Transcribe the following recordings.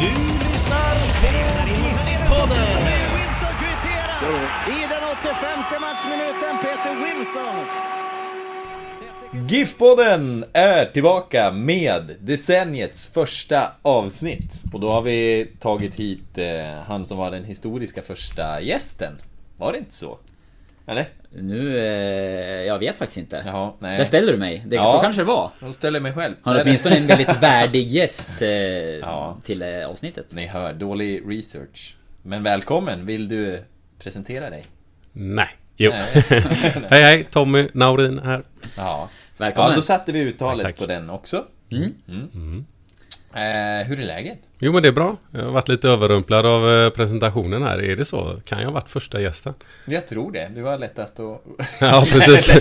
Du lyssnar på GIF-podden. Wilson kvitterar i den 85 matchminuten. Peter Wilson. GIF-podden är tillbaka med decenniets första avsnitt. Och då har vi tagit hit eh, han som var den historiska första gästen. Var det inte så? Eller? Nu, eh, jag vet faktiskt inte. Jaha, nej. Där ställer du mig. Det, Ja. Så kanske det var. Jag ställer mig själv. Har du är- åtminstone en väldigt värdig gäst eh, Ja. till eh, avsnittet? Ni hör, dålig research. Men välkommen, vill du presentera dig? Nej. Jo. Nej. hej hej, Tommy Naurin här. Ja. Välkommen. ja, då satte vi uttalet Tack, tack. på den också. Mm. Mm. Eh, hur är läget? Jo men det är bra. Jag har varit lite överrumplad av eh, presentationen här. Är det så? Kan jag ha varit första gästen? Jag tror det, du var lättast att... Ja precis.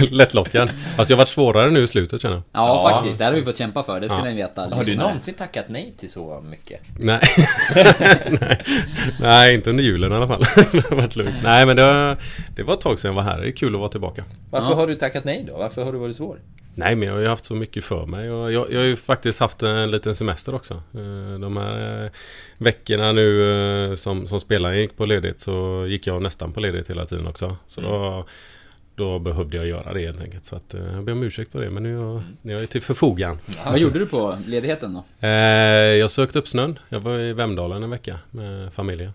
Lättlockad. Fast det har varit svårare nu i slutet känner jag. Ja, Ja. faktiskt. Det har vi fått kämpa för. Det ska Ja. ni veta. Har du någonsin tackat nej till så mycket? Nej. Nej. Nej, inte under julen i alla fall. det har varit lugnt. Nej men det var, det var ett tag sedan jag var här. Det är kul att vara tillbaka. Varför Ja. har du tackat nej då? Varför har du varit svår? Nej men jag har ju haft så mycket för mig och jag, jag har ju faktiskt haft en liten semester också. Eh, De här eh, veckorna nu eh, som, som spelaren gick på ledigt så gick jag nästan på ledigt hela tiden också. Så då, då behövde jag göra det helt enkelt. Så att, jag ber om ursäkt för det men nu är jag, nu är jag till förfogan. Vad gjorde du på ledigheten då? Jag sökte upp snön. Jag var i Vemdalen en vecka med familjen.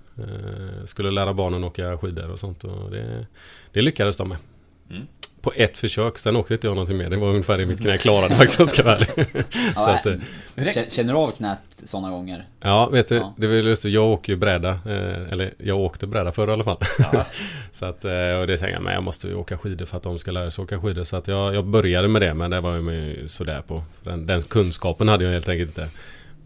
Skulle lära barnen åka skidor och sånt och det, det lyckades de med. Mm. På ett försök, sen åkte inte jag någonting mer. Det var ungefär det mitt knä klarade faktiskt, jag ska vara ärlig. Så att, eh, Kä- Känner du av knät sådana gånger? Ja, vet du, Ja. det var lustigt. Jag åker ju bräda. Eh, eller jag åkte bräda förr i alla fall. så att, eh, och det tänkte jag, men jag måste ju åka skidor för att de ska lära sig åka skidor. Så att jag, jag började med det, men det var jag med sådär på. Den, den kunskapen hade jag helt enkelt inte.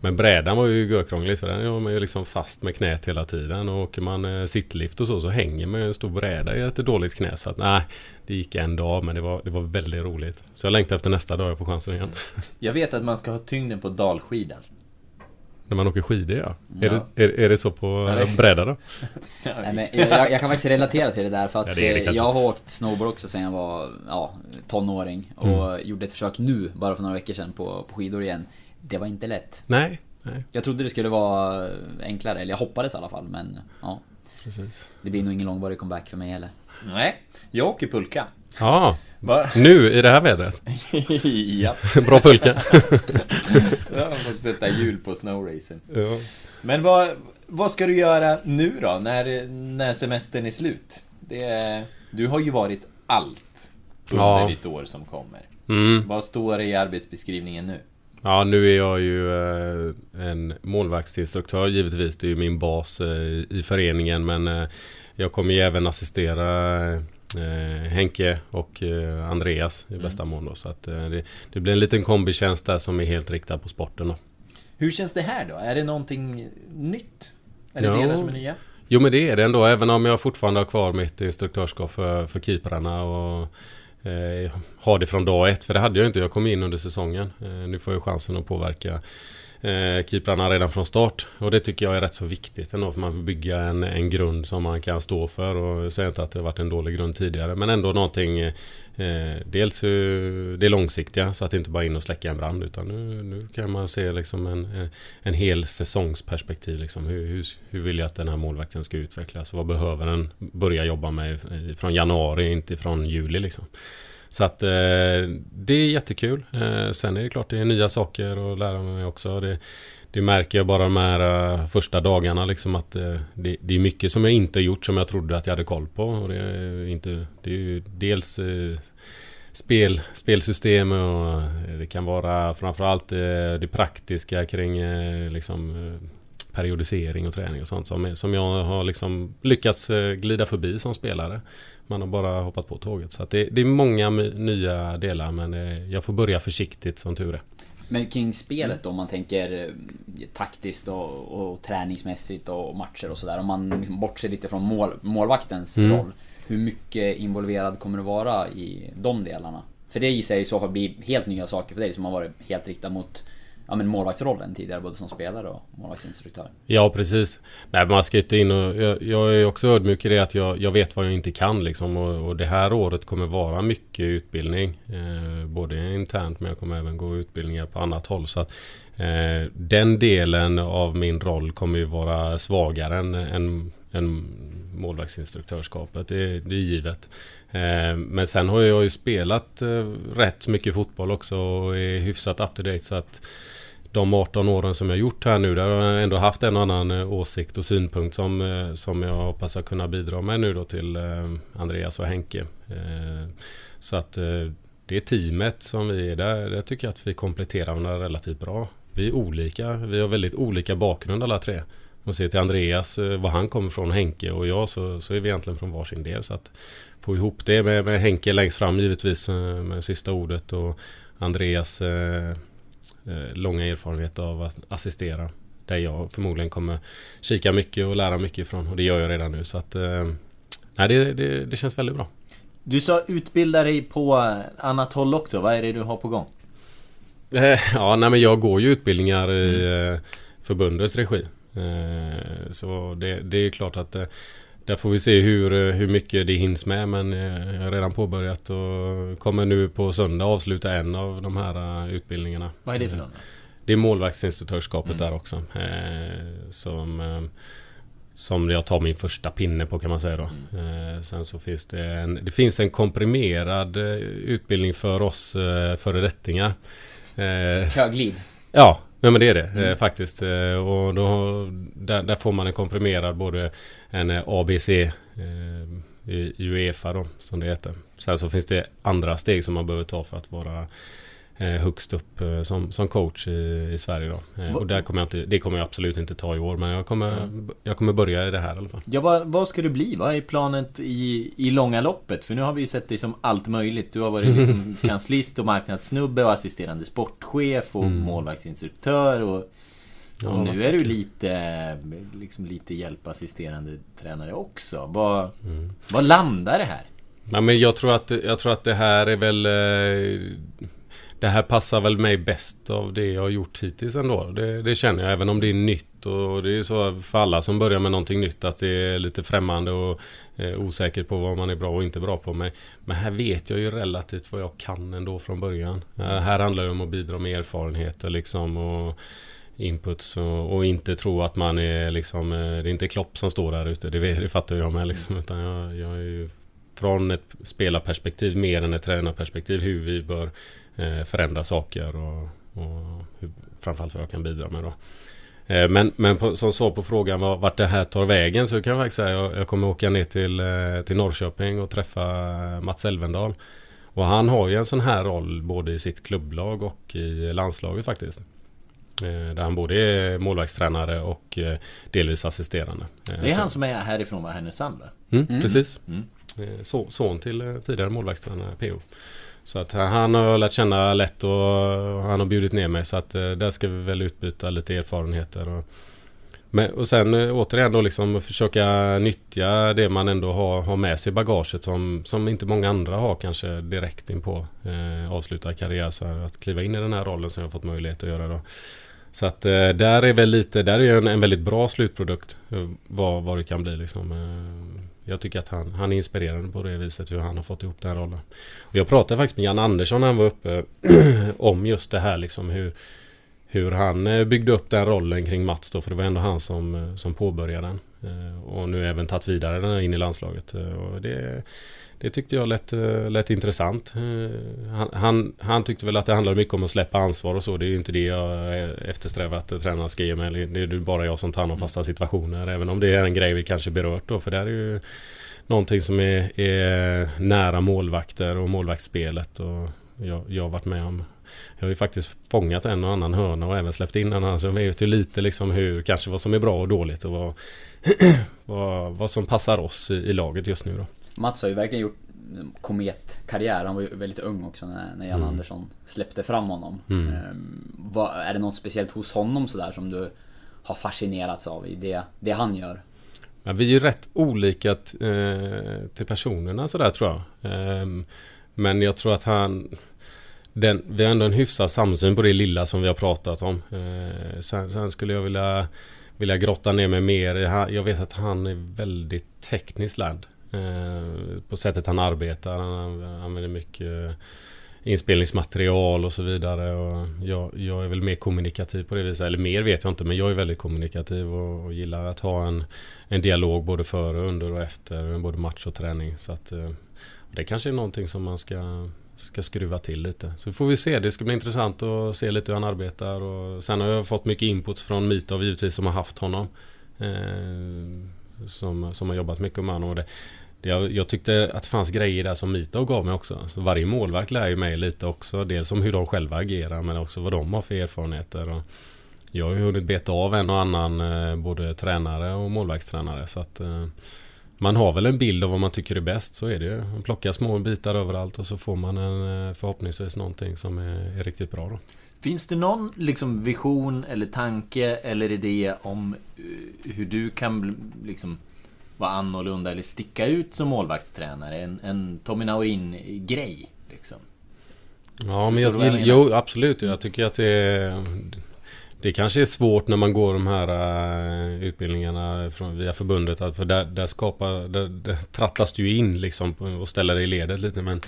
Men brädan var ju görkrånglig för den är man ju liksom fast med knät hela tiden. Och åker man sittlift och så, så hänger man ju en stor bräda i ett dåligt knä. Så att nej, det gick en dag men det var, det var väldigt roligt. Så jag längtar efter nästa dag jag får chansen igen. Jag vet att man ska ha tyngden på dalskidan. När man åker skidor ja. Ja. Är, det, är, är det så på bräda då? Nej, men jag, jag kan faktiskt relatera till det där för att Ja, det det eh, jag har åkt snowboard också sen jag var ja, tonåring och Mm. gjorde ett försök nu, bara för några veckor sedan, på, på skidor igen. Det var inte lätt. Nej, nej, Jag trodde det skulle vara enklare, eller jag hoppades i alla fall, men ja. precis. Det blir nog ingen långvarig comeback för mig heller. Nej, jag åker pulka. Ja, Va? nu i det här vädret. ja, Bra pulka. jag har fått sätta hjul på snowracen. ja. Men vad, vad ska du göra nu då, när, när semestern är slut? Det, du har ju varit allt under Ja. ditt år som kommer. Mm. Vad står det i arbetsbeskrivningen nu? ja, nu är jag ju eh, en målvaktsinstruktör givetvis. Det är ju min bas eh, i föreningen men eh, jag kommer ju även assistera eh, Henke och eh, Andreas i bästa mån då. Så att eh, det, det blir en liten kombitjänst där som är helt riktad på sporten då. Hur känns det här då? Är det någonting nytt? Är det Ja. delar som är nya? Jo men det är det ändå, även om jag fortfarande har kvar mitt instruktörskap för, för keeprarna och eh, har det från dag ett. För det hade jag inte, jag kom in under säsongen. Eh, nu får jag chansen att påverka eh, keeprarna redan från start. Och det tycker jag är rätt så viktigt ändå, för man vill bygga en, en grund som man kan stå för. Och jag säger inte att det har varit en dålig grund tidigare, men ändå någonting eh, Dels eh, det långsiktiga, så att det inte bara är in och släcka en brand, utan nu, nu kan man se liksom en, eh, en, hel säsongsperspektiv. Liksom. Hur, hur, hur vill jag att den här målvakten ska utvecklas? Vad behöver den börja jobba med från januari, inte från juli liksom. Så att eh, det är jättekul. Eh, sen är det klart det är nya saker att lära mig också. Det, det märker jag bara de här uh, första dagarna liksom att uh, det, det är mycket som jag inte har gjort som jag trodde att jag hade koll på. Och det är, inte, det är ju dels uh, spel, spelsystem och det kan vara framförallt det, det praktiska kring liksom periodisering och träning och sånt som, som jag har liksom lyckats glida förbi som spelare. Man har bara hoppat på tåget. Så det, det, är många nya delar men jag får börja försiktigt som tur är. Men kring spelet då, om man tänker eh, taktiskt och, och träningsmässigt och matcher och sådär. Om man liksom bortser lite från mål, målvaktens mm. roll. Hur mycket involverad kommer du vara i de delarna? För det gissar jag i så fall blir helt nya saker för dig som har varit helt riktad mot ja, men målvaktsrollen tidigare, både som spelare och målvaktsinstruktör. Ja, precis. Nej, man ska inte in och... Jag, jag är också ödmjuk i det att jag, jag vet vad jag inte kan liksom. Och, och det här året kommer vara mycket utbildning. Eh, både internt men jag kommer även gå utbildningar på annat håll. Så att, eh, den delen av min roll kommer ju vara svagare än, än, än målvaktsinstruktörskapet. Det, det är givet. Eh, men sen har jag ju spelat eh, rätt mycket fotboll också och är hyfsat up to date så att de 18 åren som jag gjort här nu, där har jag ändå haft en annan eh, åsikt och synpunkt som, eh, som jag hoppas att kunna bidra med nu då till eh, Andreas och Henke. Så att det teamet som vi är där, där tycker jag att vi kompletterar varandra relativt bra. Vi är olika, vi har väldigt olika bakgrund alla tre. Om ser till Andreas, var han kommer från, Henke och jag, så, så är vi egentligen från varsin del. Så att få ihop det med, med Henke längst fram givetvis med sista ordet och Andreas Eh, långa erfarenhet av att assistera. Där jag förmodligen kommer kika mycket och lära mycket ifrån och det gör jag redan nu så att eh, Nej det, det, det känns väldigt bra. Du sa utbilda dig på annat håll också. Vad är det du har på gång? Eh, ja, nej men jag går ju utbildningar i mm. förbundets regi. Så det, det är klart att där får vi se hur, hur mycket det hinns med men jag har redan påbörjat och kommer nu på söndag avsluta en av de här uh, utbildningarna. Vad är det för något? Det är målvaktsinstruktörskapet mm. där också. Eh, som, eh, som jag tar min första pinne på kan man säga då. Mm. Sen så finns det en, det finns en komprimerad utbildning för oss föredettingar. Höglid? Ja, Ja men det är det mm. faktiskt. Eh, och då, där, där, får man en komprimerad både en ABC eh, eh i Uefa då, som det heter. Sen så finns det andra steg som man behöver ta för att vara eh, högst upp som, som coach i, i Sverige då. och där kommer jag inte, det kommer jag absolut inte ta i år men jag kommer, mm. jag kommer börja i det här i alla fall. Ja, vad, vad ska du bli? Vad är planet i, i långa loppet? För nu har vi ju sett dig som allt möjligt. Du har varit liksom kanslist och marknadssnubbe och assisterande sportchef och mm. målvaktsinstruktör och Ja, och nu är du lite, liksom lite hjälpassisterande tränare också. Vad, mm. vad landar det här? Ja, men jag, tror att, jag tror att det här är väl... Eh, det här passar väl mig bäst av det jag har gjort hittills ändå. Det, det känner jag, även om det är nytt. Och det är så för alla som börjar med någonting nytt att det är lite främmande och eh, osäkert på vad man är bra och inte bra på. Men, men här vet jag ju relativt vad jag kan ändå från början. Eh, här handlar det om att bidra med erfarenheter liksom. Och, inputs och, och, inte tro att man är liksom, eh, det är inte Klopp som står där ute, det, det fattar jag med liksom. Utan jag, jag är ju från ett spelarperspektiv mer än ett tränarperspektiv hur vi bör förändra saker och, och hur, framförallt vad jag kan bidra med då. Eh, men, men på, som svar på frågan vart det här tar vägen så kan jag faktiskt säga jag, jag kommer åka ner till, eh, till Norrköping och träffa Mats Elvendal. Och han har ju en sån här roll både i sitt klubblag och i landslaget faktiskt. Eh, där han både är målvaktstränare och eh, delvis assisterande. Eh, det är han som är härifrån, va? Härnösand va? Mm, mm. Precis. Mm. son till tidigare målvaktstränare PO. Så att han har lärt känna lätt och han har bjudit ner mig så att eh, där ska vi väl utbyta lite erfarenheter. Och, men, och sen eh, återigen då liksom försöka nyttja det man ändå har, har med sig i bagaget som, som inte många andra har kanske direkt in på eh, avslutad karriär. Så att kliva in i den här rollen som jag har fått möjlighet att göra då. Så att eh, där är väl lite, där är en, en väldigt bra slutprodukt. Eh, vad, vad det kan bli liksom. Eh, jag tycker att han, han är inspirerande på det viset hur han har fått ihop den rollen. Och jag pratade faktiskt med Jan Andersson när han var uppe om just det här liksom hur Hur han eh, byggde upp den rollen kring Mats då för det var ändå han som, eh, som påbörjade den. Eh, och nu även tagit vidare den in i landslaget. Och det, det tyckte jag lät, eh, lät intressant. Eh, han, han, han, tyckte väl att det handlade mycket om att släppa ansvar och så. Det är ju inte det jag eh, eftersträvar att tränarna ska ge mig. Det är bara jag som tar hand om fasta situationer. Även om det är en grej vi kanske berört då. För det är ju någonting som är, är nära målvakter och målvaktsspelet. Och jag, jag har varit med om jag har ju faktiskt fångat en och annan hörna och även släppt in en annan. Så jag vet ju lite liksom hur, kanske vad som är bra och dåligt och vad, vad, vad som passar oss i, i, laget just nu då. Mats har ju verkligen gjort kometkarriär. Han var ju väldigt ung också när, när Jan mm. Andersson släppte fram honom. Mm. Ehm, vad, är det något speciellt hos honom sådär som du har fascinerats av i det, det han gör? Ja, vi är ju rätt olika eh, till personerna sådär tror jag. Eh, men jag tror att han... Den, vi har ändå en hyfsad samsyn på det lilla som vi har pratat om. Eh, sen, sen, skulle jag vilja, vilja grotta ner mig mer. Jag vet att han är väldigt tekniskt lärd. Eh, på sättet han arbetar. Han använder mycket eh, inspelningsmaterial och så vidare. Och jag, jag, är väl mer kommunikativ på det viset. Eller mer vet jag inte men jag är väldigt kommunikativ och, och gillar att ha en, en dialog både före, under och efter både match och träning. Så att, eh, det kanske är någonting som man ska, ska skruva till lite. Så får vi se. Det ska bli intressant att se lite hur han arbetar. Och sen har jag fått mycket input från Mitov givetvis som har haft honom. Eh, som, som har jobbat mycket med honom. Och det, jag, jag, tyckte att det fanns grejer där som Mito gav mig också. Så varje målvakt lär ju mig lite också. Dels om hur de själva agerar men också vad de har för erfarenheter. Och jag har ju hunnit beta av en och annan eh, både tränare och målvaktstränare. Så att eh, man har väl en bild av vad man tycker är bäst. Så är det ju. Man plockar små bitar överallt och så får man en, eh, förhoppningsvis någonting som är, är riktigt bra då. Finns det någon liksom vision eller tanke eller idé om hur du kan liksom vara annorlunda eller sticka ut som målvaktstränare. En, en Tommy Naurin-grej. Liksom. Ja, men jag, jag jo absolut. Jag tycker att det. Det kanske är svårt när man går de här uh, utbildningarna från, via förbundet. För där, där skapar... Där, där trattas du in liksom och ställer dig i ledet lite. Men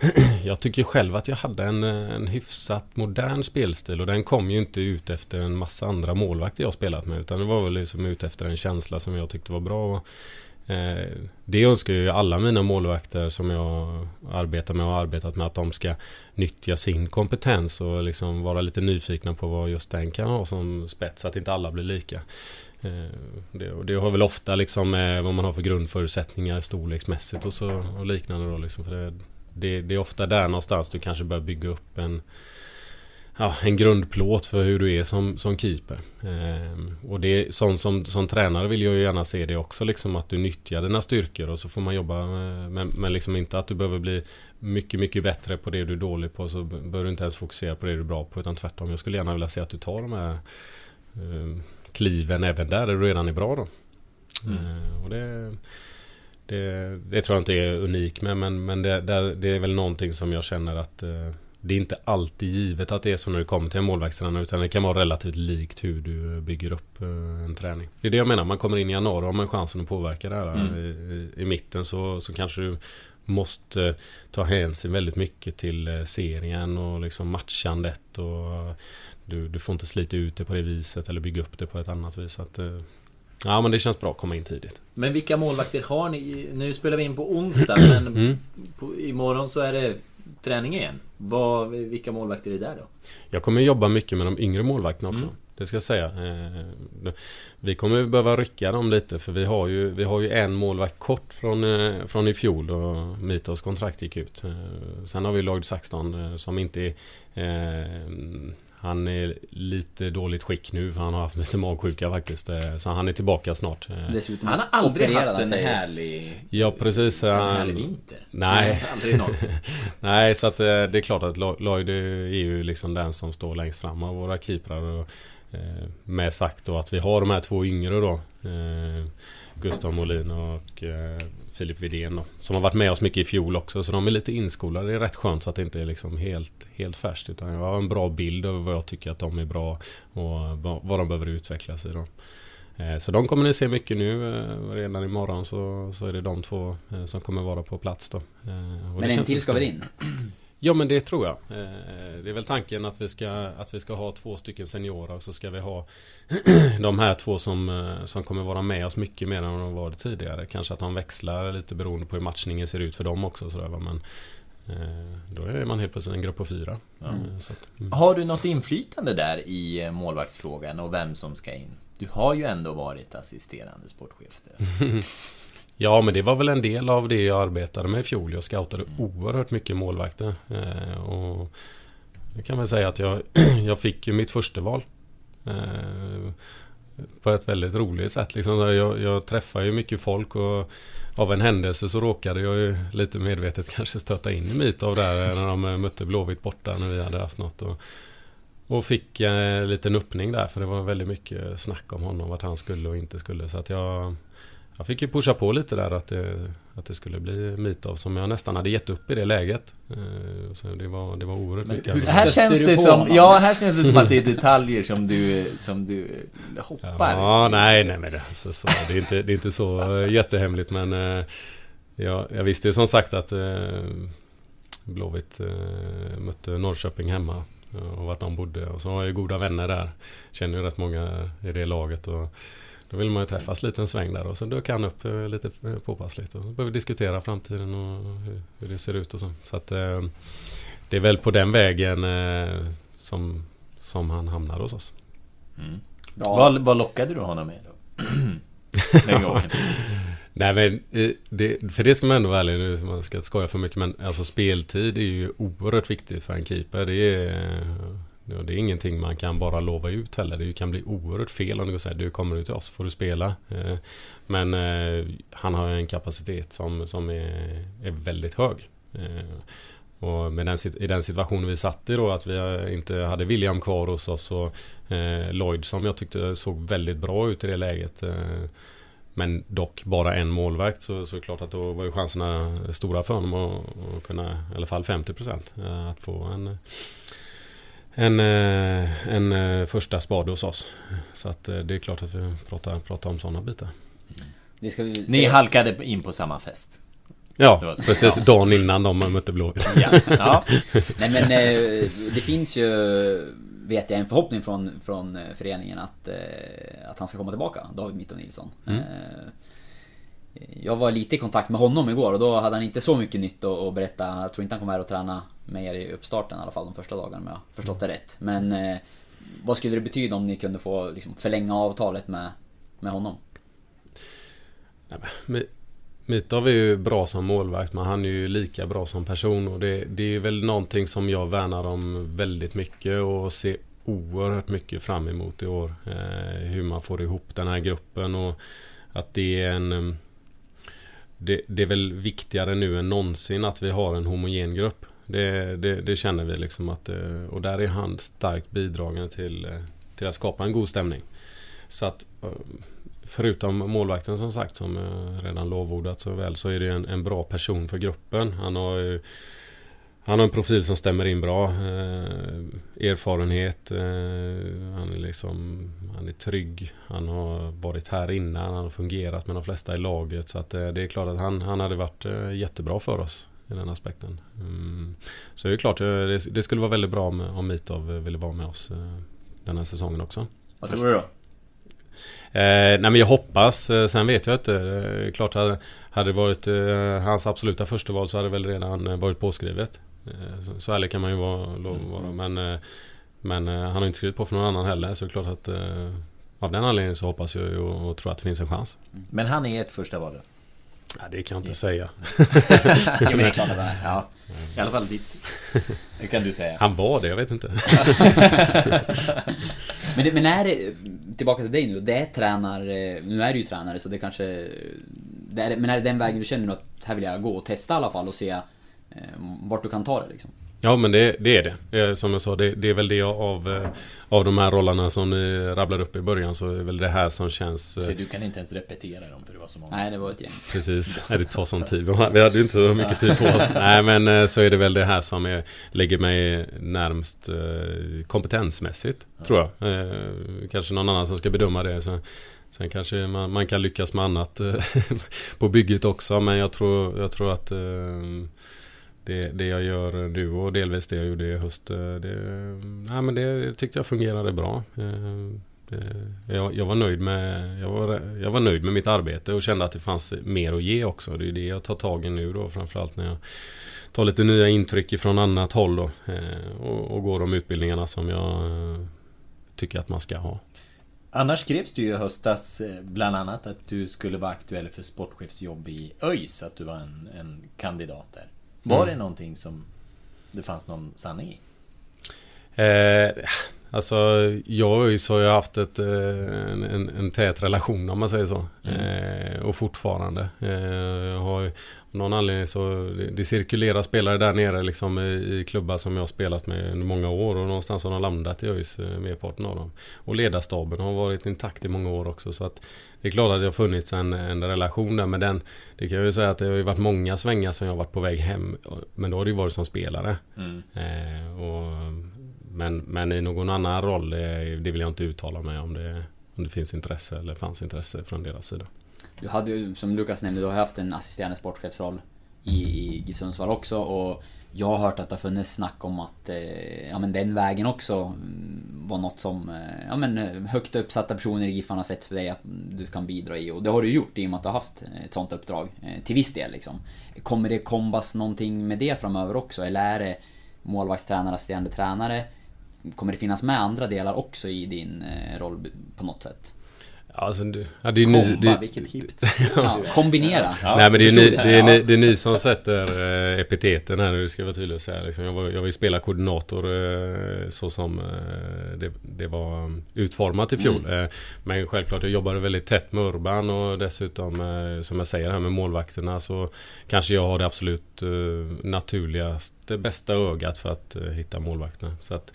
jag tycker själv att jag hade en, eh, en hyfsat modern spelstil och den kom ju inte ut efter en massa andra målvakter jag spelat med utan det var väl liksom ut efter en känsla som jag tyckte var bra. Och, eh, det önskar ju alla mina målvakter som jag arbetar med och har arbetat med att de ska nyttja sin kompetens och liksom vara lite nyfikna på vad just den kan ha som spets så att inte alla blir lika. Eh, det, det, det, har väl ofta liksom med vad man har för grundförutsättningar storleksmässigt och så och liknande då liksom. För det, det, det, är ofta där någonstans du kanske bör bygga upp en ja, en grundplåt för hur du är som, som keeper. Eh, och det är sånt som, som tränare vill jag ju gärna se det också liksom att du nyttjar dina styrkor och så får man jobba med, men, liksom inte att du behöver bli mycket, mycket bättre på det du är dålig på så bör du inte ens fokusera på det du är bra på utan tvärtom. Jag skulle gärna vilja se att du tar de här eh, kliven även där, där du redan är bra då. Mm. Eh, och det det, det, tror jag inte är unik med men, men det, det, det, är väl någonting som jag känner att eh, det är inte alltid givet att det är så när det kommer till en målvaktstränare utan det kan vara relativt likt hur du bygger upp eh, en träning. Det är det jag menar, man kommer in i januari och har man chansen att påverka det här. Mm. I, i, I, mitten så, så kanske du måste ta hänsyn väldigt mycket till eh, serien och liksom matchandet och du, du får inte slita ut det på det viset eller bygga upp det på ett annat vis. Att, eh, Ja men det känns bra att komma in tidigt. Men vilka målvakter har ni? Nu spelar vi in på onsdag men mm. på, imorgon så är det träning igen. Vad, vilka målvakter är det där då? Jag kommer jobba mycket med de yngre målvakterna också. Mm. Det ska jag säga. Eh, vi kommer behöva rycka dem lite för vi har ju, vi har ju en målvakt kort från, eh, från i fjol och Mitos kontrakt gick ut. Eh, sen har vi Lloyd Saxton som inte är han är lite dåligt skick nu för han har haft lite magsjuka faktiskt. Eh, så han är tillbaka snart. Eh. Dessutom, han har aldrig haft en härlig... Ja precis. En härlig vinter. Nej. Nej, så att eh, det är klart att Lloyd är ju liksom den som står längst fram av våra keeprar. Med sagt då att vi har de här två yngre då. Gustav Molin och Filip Widén då, Som har varit med oss mycket i fjol också så de är lite inskolade. Det är rätt skönt så att det inte är liksom helt, helt färskt utan jag har en bra bild över vad jag tycker att de är bra och vad de behöver utvecklas i då. Eh, så de kommer ni se mycket nu. Eh, redan imorgon så, så är det de två eh, som kommer vara på plats då. Men en till ska väl in? Ja men det tror jag. Eh, det är väl tanken att vi ska, att vi ska ha två stycken seniorer och så ska vi ha de här två som, eh, som kommer vara med oss mycket mer än de varit tidigare. Kanske att de växlar lite beroende på hur matchningen ser ut för dem också. Sådär, men eh, då är man helt plötsligt en grupp på fyra. Mm. Att, mm. Har du något inflytande där i målvaktsfrågan och vem som ska in? Du har ju ändå varit assisterande sportchef. Ja, men det var väl en del av det jag arbetade med i fjol. Jag scoutade mm. oerhört mycket målvakter. Eh, och jag kan väl säga att jag, jag fick ju mitt första val. Eh, på ett väldigt roligt sätt. Liksom. Jag, jag träffar ju mycket folk och av en händelse så råkade jag ju lite medvetet kanske stöta in i Mitov där när de mötte Blåvitt borta när vi hade haft något. Och, och fick en liten öppning där för det var väldigt mycket snack om honom, vart han skulle och inte skulle. Så att jag jag fick ju pusha på lite där att det, att det skulle bli Mitov som jag nästan hade gett upp i det läget. Eh, så det var, det var oerhört Men mycket. Här känns det som, ja, här känns det som att det är detaljer som du, som du hoppar. Ja, nej, nej men det, alltså, så, det, är inte, det är inte så jättehemligt men eh, jag, jag visste ju som sagt att eh, Blåvitt mötte Norrköping hemma och vart de bodde och så har jag ju goda vänner där. Känner ju rätt många i det laget och då vill man ju träffas lite en sväng där och sen dök han upp eh, lite påpassligt. Och så började vi diskutera framtiden och hur, hur, det ser ut och så. Så att eh, det är väl på den vägen eh, som, som han hamnar hos oss. Mm. Ja. Vad, vad lockade du honom med då? den gången? Nej men, det, för det ska man ändå vara ärlig nu, man ska inte skoja för mycket men alltså speltid är ju oerhört viktigt för en keeper. Det är det är ingenting man kan bara lova ut heller. Det kan bli oerhört fel om du säger du kommer ut till oss får du spela. Eh, men eh, han har en kapacitet som, som är, är väldigt hög. Eh, och med den, I den situationen vi satt i då att vi inte hade William kvar hos oss och Lloyd som jag tyckte såg väldigt bra ut i det läget. Men dock bara en målvakt så, så är det klart att då var ju chanserna stora för honom att, att kunna i alla fall 50% att få en en, eh, en eh, första spade hos oss. Så att eh, det är klart att vi pratar, pratar om sådana bitar. Vi Ni halkade in på samma fest? Ja, precis. Ja. Dagen innan de mötte Blåvitt. Ja. ja. Nej men det finns ju, vet jag, en förhoppning från, från föreningen att, att han ska komma tillbaka, David Mitto Nilsson. Mm. Jag var lite i kontakt med honom igår och då hade han inte så mycket nytt att berätta. Jag tror inte han kommer här och träna med er i uppstarten i alla fall de första dagarna om jag förstått det rätt. Men eh, vad skulle det betyda om ni kunde få liksom, förlänga avtalet med, med honom? Nej, Mitov är ju bra som målvakt men han är ju lika bra som person och det, det är väl någonting som jag värnar om väldigt mycket och ser oerhört mycket fram emot i år. Eh, hur man får ihop den här gruppen och att det är en det, det, är väl viktigare nu än någonsin att vi har en homogen grupp. Det, det, det känner vi liksom att eh, Och där är han starkt bidragande till, eh, till att skapa en god stämning. Så att eh, Förutom målvakten som sagt som redan lovordat så väl så är det en, en bra person för gruppen. Han har ju han har en profil som stämmer in bra. Eh, erfarenhet. Eh, han är liksom Han är trygg. Han har varit här innan. Han har fungerat med de flesta i laget. Så att eh, det är klart att han, han hade varit eh, jättebra för oss. I den aspekten. Mm. Så det är klart, eh, det, det, skulle vara väldigt bra om, om Mitov ville vara med oss eh, den här säsongen också. Vad tror du då? Eh, nej men jag hoppas. Sen vet jag inte. Eh, klart hade, hade det varit eh, hans absoluta första val så hade det väl redan varit påskrivet. Eh, så, så ärlig kan man ju vara, lov vara. Men, eh, men eh, han har inte skrivit på för någon annan heller. Så det är klart att av den anledningen så hoppas jag och, och tror att det finns en chans. Men han är ert första val? Ja, det kan jag inte säga. ja, men det är klart att det är. Ja. I alla fall ditt. Det kan du säga. Han var det, jag vet inte. men, det, men är det, tillbaka till dig nu, det är tränare, nu är du ju tränare så det kanske... Det är, men är det den vägen du känner att här vill jag gå och testa i alla fall och se Eh, vart du kan ta det liksom. Ja men det, det är det. Som jag sa, det, det, är väl det av, eh, av de här rollerna som ni rabblade upp i början så är det väl det här som känns... Så du kan inte ens repetera dem för det var så många? Nej, det var ett gäng. Precis, det tar sån tid. Vi hade ju inte så mycket tid på oss. Nej men eh, så är det väl det här som är, lägger mig närmst kompetensmässigt, ja. tror jag. Kanske någon annan som ska bedöma det. Så Sen kanske man, man, kan lyckas med annat på bygget också men jag tror, jag tror att det, det jag gör nu och delvis det jag gjorde i höst. Eh, det, nej, men det tyckte jag fungerade bra. Eh, eh, jag, jag, var nöjd med, jag, var, jag var nöjd med mitt arbete och kände att det fanns mer att ge också. Det är det jag tar tag i nu då framförallt när jag tar lite nya intryck från annat håll då. Och, och går de utbildningarna som jag tycker att man ska ha. Annars skrevs du ju i höstas bland annat att du skulle vara aktuell för sportchefsjobb i ÖIS, att du var en, en kandidat där. Var Mm. det någonting som det fanns någon sanning i? Eh, alltså, jag och ÖIS har ju haft ett, eh, en, en, en tät relation om man säger så. Eh, och fortfarande. Eh, har av någon anledning så det, det cirkulerar spelare där nere liksom i, i klubbar som jag har spelat med under många år och någonstans har de landat i ÖIS, eh, merparten av dem. Och ledarstaben har varit intakt i många år också så att det är klart att det har funnits en, en relation där med den. Det kan jag ju säga att det har ju varit många svängar som jag har varit på väg hem. Men då har det ju varit som spelare. Mm. Eh, och, men, men i någon annan roll, det, det vill jag inte uttala mig om det, om det finns intresse eller fanns intresse från deras sida. Du hade ju, som Lukas nämnde, du har haft en assisterande sportchefsroll i, i GIF Sundsvall också och jag har hört att det har funnits snack om att eh, ja, men den vägen också mm, var något som eh, ja, men, eh, högt uppsatta personer i GIF har sett för dig att du kan bidra i och det har du gjort i och med att du har haft eh, ett sånt uppdrag eh, till viss del liksom. Kommer det kombas någonting med det framöver också eller är det målvaktstränare, assisterande tränare? Kommer det finnas med andra delar också i din eh, roll på något sätt? Ja, alltså, det, ja, det är ni, Komba, det, vilket hippt. Ja, kombinera. Ja, nej men det är, ni, det, är ni, det är ni som sätter eh, epiteten här nu, ska jag vara tydlig och säga. Liksom. Jag, var, jag var ju spelarkoordinator eh, så som eh, det, det var utformat i fjol. Eh, men självklart, jag jobbade väldigt tätt med Urban och dessutom, som jag säger här med målvakterna, så kanske jag har det absolut naturligaste, bästa ögat för att hitta målvakterna. Så att,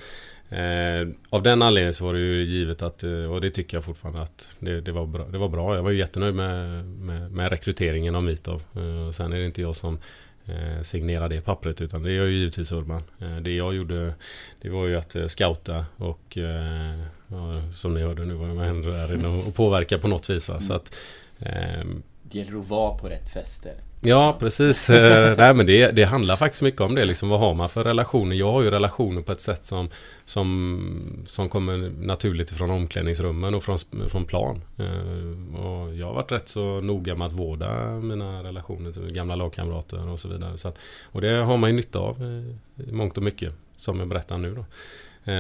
Eh, av den anledningen så var det ju givet att, eh, och det tycker jag fortfarande att det, det, var, bra, det var bra. Jag var ju jättenöjd med, med, med rekryteringen av Mitov. Eh, sen är det inte jag som eh, signerar det pappret utan det gör ju givetvis Urban. Eh, det jag gjorde det var ju att eh, scouta och eh, ja, som ni hörde nu var jag med där inne och, påverka på något vis. Va? Så att, ehm, Det gäller att vara på rätt fester. Ja, precis. Eh, nej, men det, det handlar faktiskt mycket om det. Liksom, vad har man för relationer? Jag har ju relationer på ett sätt som, som, som kommer naturligt från omklädningsrummen och från, från plan. Eh, och jag har varit rätt så noga med att vårda mina relationer till gamla lagkamrater och så vidare. Så att, och det har man ju nytta av eh, i mångt och mycket, som jag berättar nu då.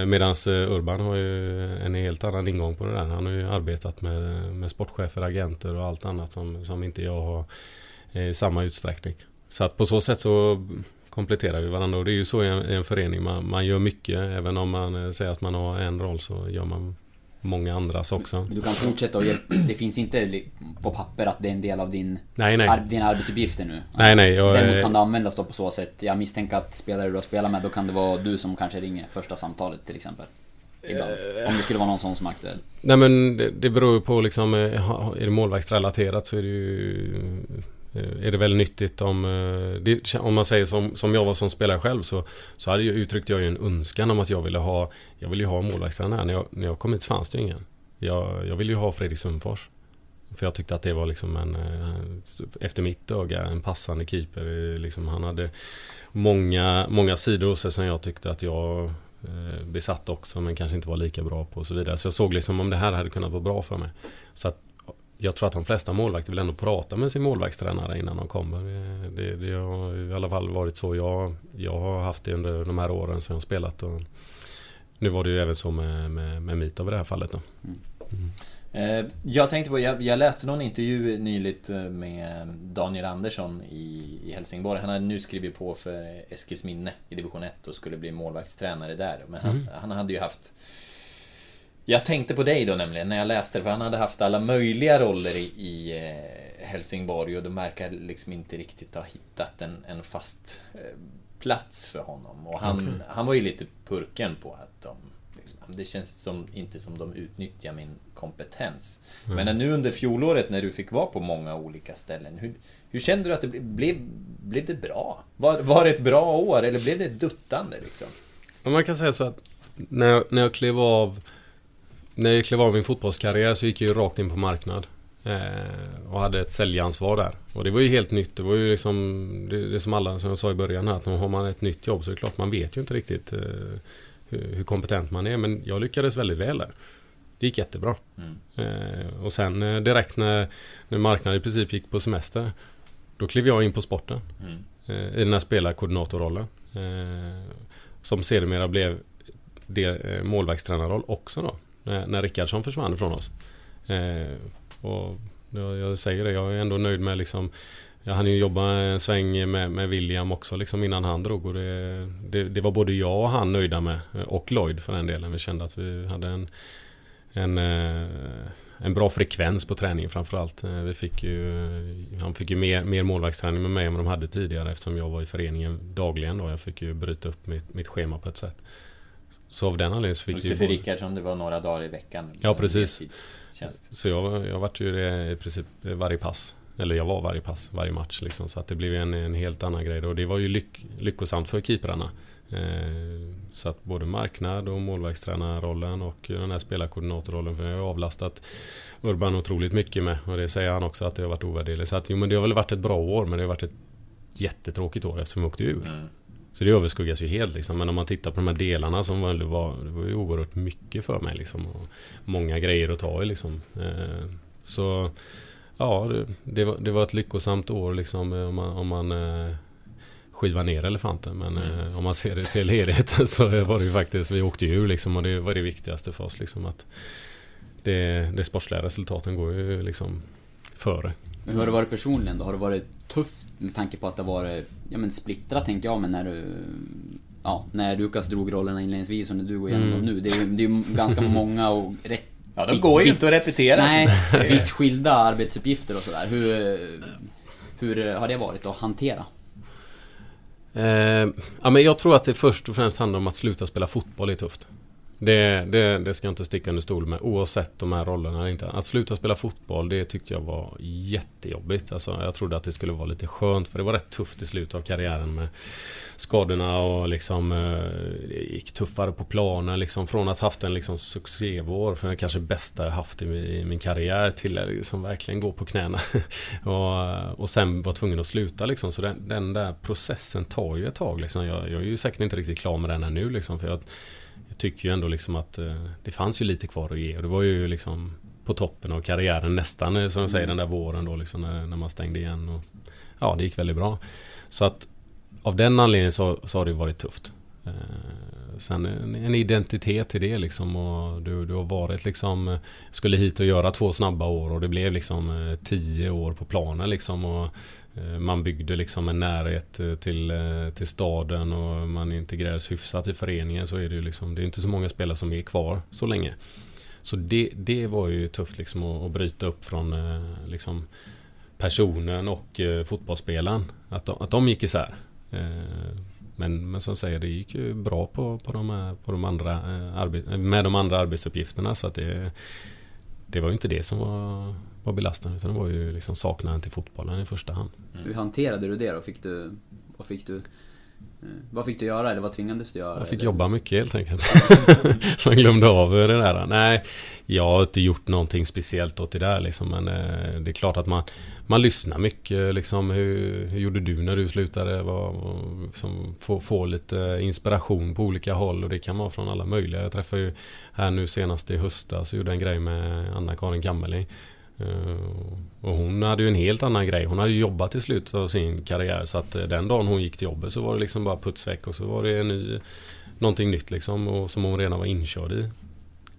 Medan Urban har ju en helt annan ingång på det där. Han har ju arbetat med, med sportchefer, agenter och allt annat som, som inte jag har i samma utsträckning. Så att på så sätt så kompletterar vi varandra och det är ju så i en, i en förening. Man, man gör mycket. Även om man eh, säger att man har en roll så gör man många andras också. Du kan fortsätta och hjälpa. Det finns inte på papper att det är en del av din, Nej, nej. ar, dina arbetsuppgifter nu. Nej, nej. Jag, Däremot är- kan det användas då på så sätt. Jag misstänker att spelare du har spelat med, då kan det vara du som kanske ringer första samtalet till exempel. Ibland. Eh. Om det skulle vara någon sån som är aktuell. Nej men det, det beror ju på liksom, eh, är det målvaktsrelaterat så är det ju eh, Eh, är det väl nyttigt om... Eh, det, om man säger som, som jag var som spelare själv så, så hade jag, uttryckte jag ju en önskan om att jag ville ha... Jag ville ju ha målvaktstränare. När jag, när jag kom hit fanns det ju ingen. Jag, jag ville ju ha Fredrik Sundfors. För jag tyckte att det var liksom en... Eh, efter mitt öga en passande keeper. Liksom han hade många, många sidor hos sig som jag tyckte att jag besatt också men kanske inte var lika bra på och så vidare. Så jag såg liksom om det här hade kunnat vara bra för mig. Så att jag tror att de flesta målvakter vill ändå prata med sin målvaktstränare innan de kommer. Det, det, har i alla fall varit så jag, jag har haft det under de här åren som jag har spelat. Och nu var det ju även så med, med, med Mitov i det här fallet. Då. Eh, Jag tänkte på, jag, jag läste någon intervju nyligt eh, med Daniel Andersson i, i Helsingborg. Han hade nu skrivit på för Eskilsminne i division 1 och skulle bli målvaktstränare där. Men han, han hade ju haft... Jag tänkte på dig då nämligen när jag läste det, för han hade haft alla möjliga roller i, i eh, Helsingborg och de verkar liksom inte riktigt ha hittat en, en fast eh, plats för honom. Och han, Okej. han var ju lite purken på att de, liksom, det känns som, inte som de utnyttjar min kompetens. Men nu under fjolåret när du fick vara på många olika ställen, hur, hur kände du att det blev, blev, blev det bra? Var, var det ett bra år eller blev det duttande liksom? Man kan säga så att när jag, när jag klev av när jag klev av min fotbollskarriär så gick jag ju rakt in på marknad. Eh, och hade ett säljansvar där. Och det var ju helt nytt. Det var ju liksom det, det som alla, som jag sa i början här, att har man ett nytt jobb så är det klart man vet ju inte riktigt eh, hur, hur, kompetent man är. Men jag lyckades väldigt väl där. Det gick jättebra. Mm. Eh, och sen eh, direkt när, när marknaden i princip gick på semester då klev jag in på sporten. Mm. Eh, I den här spelarkoordinatorrollen. Eh, som sedermera blev del, målvaktstränarroll också då. När, när Rickardsson försvann ifrån oss. Eh, och jag, jag, säger det, jag är ändå nöjd med liksom jag hann ju jobba en sväng med, med William också liksom innan han drog och det, det, det, var både jag och han nöjda med. Och Lloyd för den delen. Vi kände att vi hade en, en, eh, en bra frekvens på träningen framförallt. Eh, vi fick ju, han fick ju mer, mer målvaktsträning med mig än vad de hade tidigare eftersom jag var i föreningen dagligen. Då. Jag fick ju bryta upp mitt, mitt schema på ett sätt. Så av den anledningen så fick Just det, för Rickardsson, det var några dagar i veckan. Ja, precis. Så jag, jag vart ju det i princip varje pass. Eller jag var varje pass, varje match liksom. Så att det blev en, en helt annan grej. Och det var ju lyck, lyckosamt för keeprarna. Eh, så att både marknad och målvaktstränarrollen och den här spelarkoordinatorrollen. För jag har avlastat Urban otroligt mycket med. Och det säger han också att det har varit ovärderligt. Så att jo men det har väl varit ett bra år men det har varit ett jättetråkigt år eftersom vi åkte ur. Mm. Så det överskuggas ju helt liksom. Men om man tittar på de här delarna som var, det var, det var ju oerhört mycket för mig liksom. Och många grejer att ta i liksom. Eh, så ja, det, det, var, ett lyckosamt år liksom om man, om man eh, skiva ner elefanten. Men mm. eh, om man ser det till helheten så var det ju faktiskt, vi åkte ju liksom och det var det viktigaste för oss liksom att det, det sportsliga resultaten går ju liksom före. Men hur har det varit personligen då? Har det varit tufft med tanke på att det varit, ja men splittrat tänkte jag men när du Ja, när Lukas drog rollerna inledningsvis och när du går igenom mm. dem nu. Det är ju det är ganska många och rätt Ja, de går ju inte att repetera. Nej, vitt skilda arbetsuppgifter och sådär. Hur, hur har det varit att hantera? Eh, ja, men jag tror att det först och främst handlar om att sluta spela fotboll är tufft. Det, det, det ska jag inte sticka under stol med oavsett de här rollerna eller inte. Att sluta spela fotboll det tyckte jag var jättejobbigt. Alltså, jag trodde att det skulle vara lite skönt för det var rätt tufft i slutet av karriären med skadorna och liksom eh, det gick tuffare på planen liksom från att haft en liksom succévår för den kanske bästa jag haft i min, i min karriär till att liksom verkligen gå på knäna och, eh, och sen var tvungen att sluta liksom så den, den där processen tar ju ett tag liksom. Jag, jag är ju säkert inte riktigt klar med den ännu liksom för jag tycker ju ändå liksom att eh, det fanns ju lite kvar att ge. Och det var ju liksom på toppen av karriären nästan eh, som jag säger den där våren då liksom när, när man stängde igen. Och ja det gick väldigt bra. Så att av den anledningen så, så har det varit tufft. Eh, sen en, en, identitet i det liksom. Och du, du har varit liksom Skulle hit och göra två snabba år och det blev liksom tio år på planen liksom. Och Eh, Eh, man byggde liksom en närhet eh, till, eh, till staden och man integrerades hyfsat i föreningen så är det ju liksom Det är inte så många spelare som är kvar så länge. Så det, det var ju tufft liksom att, att bryta upp från liksom personen och fotbollsspelaren. Att de, att de gick isär. Men, men som säger, det gick ju bra på, på, de, här, på de andra, med de andra arbetsuppgifterna så att det, det var ju inte det som var var belastande utan det var ju liksom saknaden till fotbollen i första hand. Mm. Hur hanterade du det då? Fick du, vad fick du eh, vad fick du göra eller vad tvingades du göra? Jag fick eller? jobba mycket helt enkelt. Så jag glömde av det där. Nej, jag har inte gjort någonting speciellt åt det där liksom. Men eh, det är klart att man, man lyssnar mycket liksom. Hur, hur gjorde du när du slutade? Vad, liksom, få, få lite inspiration på olika håll och det kan vara från alla möjliga. Jag träffade ju här nu senast i höstas och gjorde en grej med Anna-Karin Kammerling. Eh, och hon hade ju en helt annan grej. Hon hade jobbat i slutet av sin karriär så att eh, den dagen hon gick till jobbet så var det liksom bara putsväck och så var det en ny, någonting nytt liksom och som hon redan var inkörd i.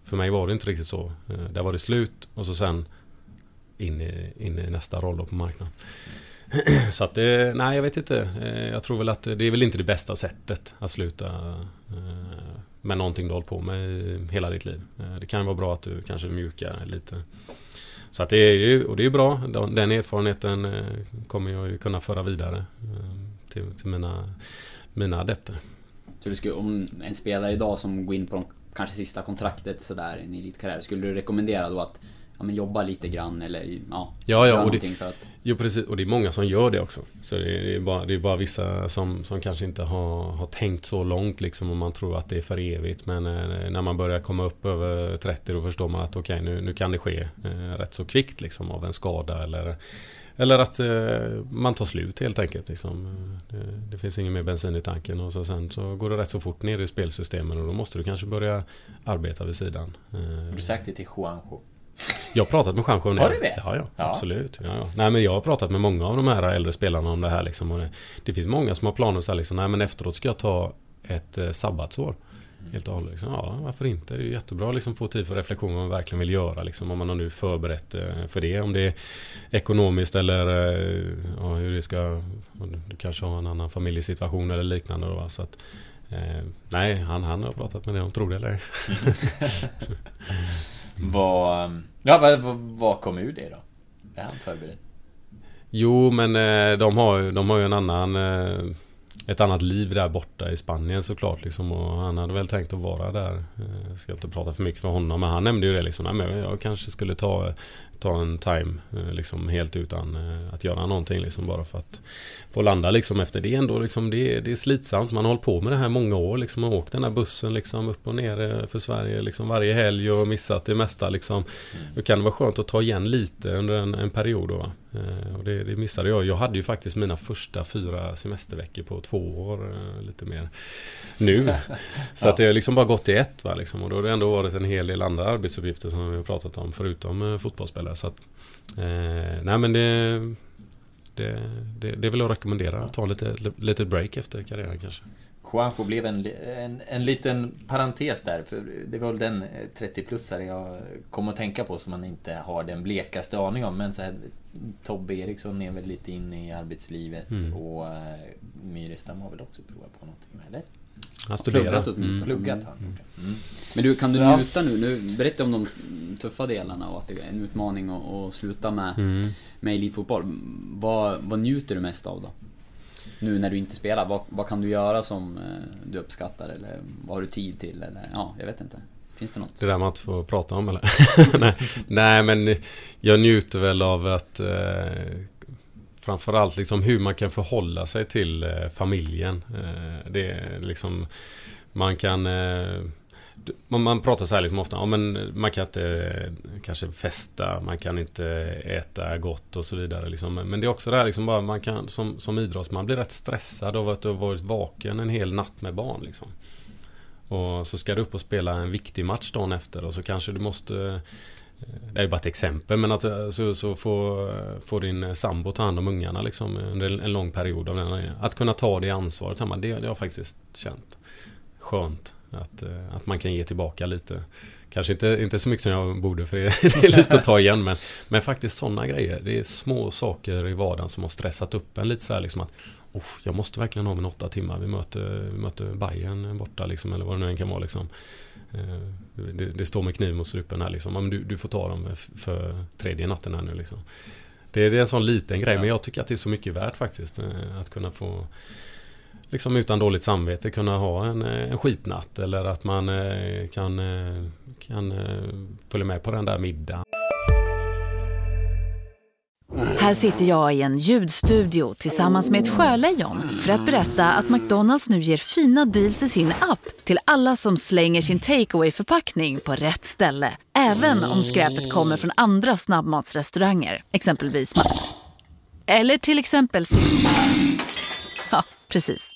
För mig var det inte riktigt så. Eh, där var det slut och så sen in i, in i nästa roll på marknaden. Så att det, nej jag vet inte. Jag tror väl att det är väl inte det bästa sättet att sluta med någonting du hållit på med hela ditt liv. Det kan vara bra att du kanske mjukar lite så att det är ju, och det är bra. Den erfarenheten eh, kommer jag ju kunna föra vidare eh, till, till mina, mina adepter. Så du skulle, om en spelare idag som går in på de, kanske sista kontraktet sådär i en karriär, skulle du rekommendera då att ja, men jobba lite grann eller ja, Ja, ja, göra och någonting det, för att... jo, precis. Och det är många som gör det också. Så det är bara, det är bara vissa som, som kanske inte har, har tänkt så långt liksom och man tror att det är för evigt. Men eh, när man börjar komma upp över 30 då förstår man att okej, nu, nu kan det ske eh, rätt så kvickt liksom av en skada eller eller att eh, man tar slut helt enkelt. Liksom. Det, det, finns ingen mer bensin i tanken och så sen så går det rätt så fort ner i spelsystemen och då måste du kanske börja arbeta vid sidan. Eh, Har du sagt det till Juanjo? Jag har pratat med Juanjo Har du det? Ja, ja, Ja. absolut. Ja, ja. Nej, men jag har pratat med många av de här äldre spelarna om det här. Liksom, det, det finns många som har planer så här, liksom, nej men efteråt ska jag ta ett eh, sabbatsår. Helt och hållet. Liksom. Ja, varför inte? Det är ju jättebra att liksom, få tid för reflektion vad man verkligen vill göra. Liksom, om man har nu förberett eh, för det. Om det är ekonomiskt eller eh, ja, hur det ska... Du kanske har en annan familjesituation eller liknande. Då, så att, eh, nej, han, han har pratat med det om, tror det eller. Mm. Vad... Ja, vad, vad, kom ur det då? Är han förberedd? Jo, men eh, de har, ju- de har ju en annan... Eh, ett annat liv där borta i Spanien såklart liksom, och han hade väl tänkt att vara där. Jag Ska inte prata för mycket för honom men han nämnde ju det liksom. Nej, men jag kanske skulle ta, ta en time eh, liksom helt utan eh, att göra någonting liksom bara för att få landa liksom efter det ändå liksom. Det, är- det är slitsamt. Man har hållit på med det här många år liksom och åkt den här bussen liksom upp och ner eh, för Sverige liksom varje helg och missat det mesta liksom. Då kan det vara skönt att ta igen lite under en, en period då va? Och det, det missade jag. Jag hade ju faktiskt mina första fyra semesterveckor på två år lite mer nu. Så att det har liksom bara gått i ett va liksom. Och då har det ändå varit en hel del andra arbetsuppgifter som vi har pratat om förutom eh, fotbollsspelare. Så att, eh, nej men det, det, det, det vill jag rekommendera. Att ta lite, lite break efter karriären kanske. Juanjo blev en, en, en liten parentes där. För det var väl den eh, 30-plussare jag kom att tänka på som man inte har den blekaste aning om. Men så här, Tobbe Eriksson är väl lite inne i arbetslivet Mm. och eh, Myrestam har väl också provat på någonting, eller? Han studerar. Pluggat åtminstone. Pluggat har han gjort. Mm. Men du, kan du njuta nu? nu berätta om de tuffa delarna och att det är en utmaning att, att sluta med, Mm. med elitfotboll. Vad, vad njuter du mest av då? Nu när du inte spelar, vad, vad kan du göra som eh, du uppskattar? Eller vad har du tid till? Eller ja, jag vet inte. Finns det något? Det där man inte får prata om eller? nej, nej men jag njuter väl av att eh, Framförallt liksom hur man kan förhålla sig till eh, familjen. Eh, det är liksom Man kan eh, man, man pratar så här liksom ofta, ja, men man kan inte kanske festa, man kan inte äta gott och så vidare. Liksom. Men det är också det här liksom bara man kan som, som idrottsman blir rätt stressad av att du har varit vaken en hel natt med barn. Liksom. Och så ska du upp och spela en viktig match dagen efter och så kanske du måste eh, Det är ju bara ett exempel men att eh, så, så får, får din sambo ta hand om ungarna liksom under en lång period av den Att kunna ta det ansvaret hemma, det, det har jag faktiskt känt Skönt att, eh, att man kan ge tillbaka lite Kanske inte, inte så mycket som jag borde för det, är lite att ta igen men Men faktiskt sådana grejer Det är små saker i vardagen som har stressat upp en lite så här liksom att "Oh, Jag måste verkligen ha min åtta timmar Vi möter, vi möter Bayern borta liksom Eller vad det nu än kan vara liksom Eh, det, det står med kniv mot strupen här liksom. Men du, du får ta dem för tredje natten här nu liksom. Det, är en sån liten grej men jag tycker att det är så mycket värt faktiskt. eh, Att kunna få Liksom utan dåligt samvete kunna ha en, eh, en skitnatt eller att man eh, kan, eh, kan följa med på den där middagen. Här sitter jag i en ljudstudio tillsammans med ett sjölejon för att berätta att McDonalds nu ger fina deals i sin app till alla som slänger sin takeaway förpackning på rätt ställe. Även om skräpet kommer från andra snabbmatsrestauranger, exempelvis Eller till exempel Ja, precis.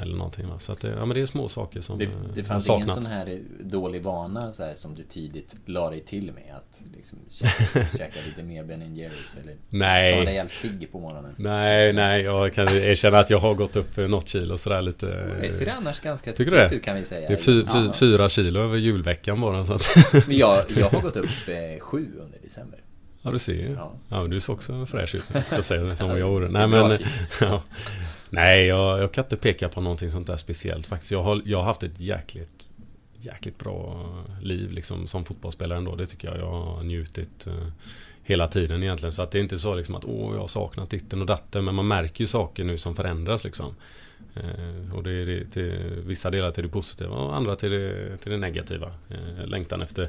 Eller någonting, va? Så att det, ja, men det är små saker som Det, eh, det jag fanns ingen sån här dålig vana så här, som du tidigt la dig till med? Att liksom käka, käka lite mer Ben Jerrys eller Nej. ta en rejäl cigg på morgonen? Nej, nej, jag kan erkänna att jag har gått upp eh, något kilo sådär lite. Det ser annars ganska Tycker du det? ut, kan vi säga. Det är fy, fy, fyra kilo över julveckan bara. Så att, Men jag, jag har gått upp eh, sju under december. ja, du ser ju. Ja. Ja, du ser också fräsch ut. Också säger det, som Ja, jag gjorde. Nej, men... Ja. Nej, jag, jag kan inte peka på någonting sånt där speciellt faktiskt. Jag har, jag har haft ett jäkligt jäkligt bra liv liksom som fotbollsspelare ändå. Det tycker jag jag har njutit eh, hela tiden egentligen. Så att det är inte så liksom att åh, jag har saknat ditten och datten. Men man märker ju saker nu som förändras liksom. Eh, och det är till vissa delar till det positiva och andra till det, till det negativa. Eh, längtan efter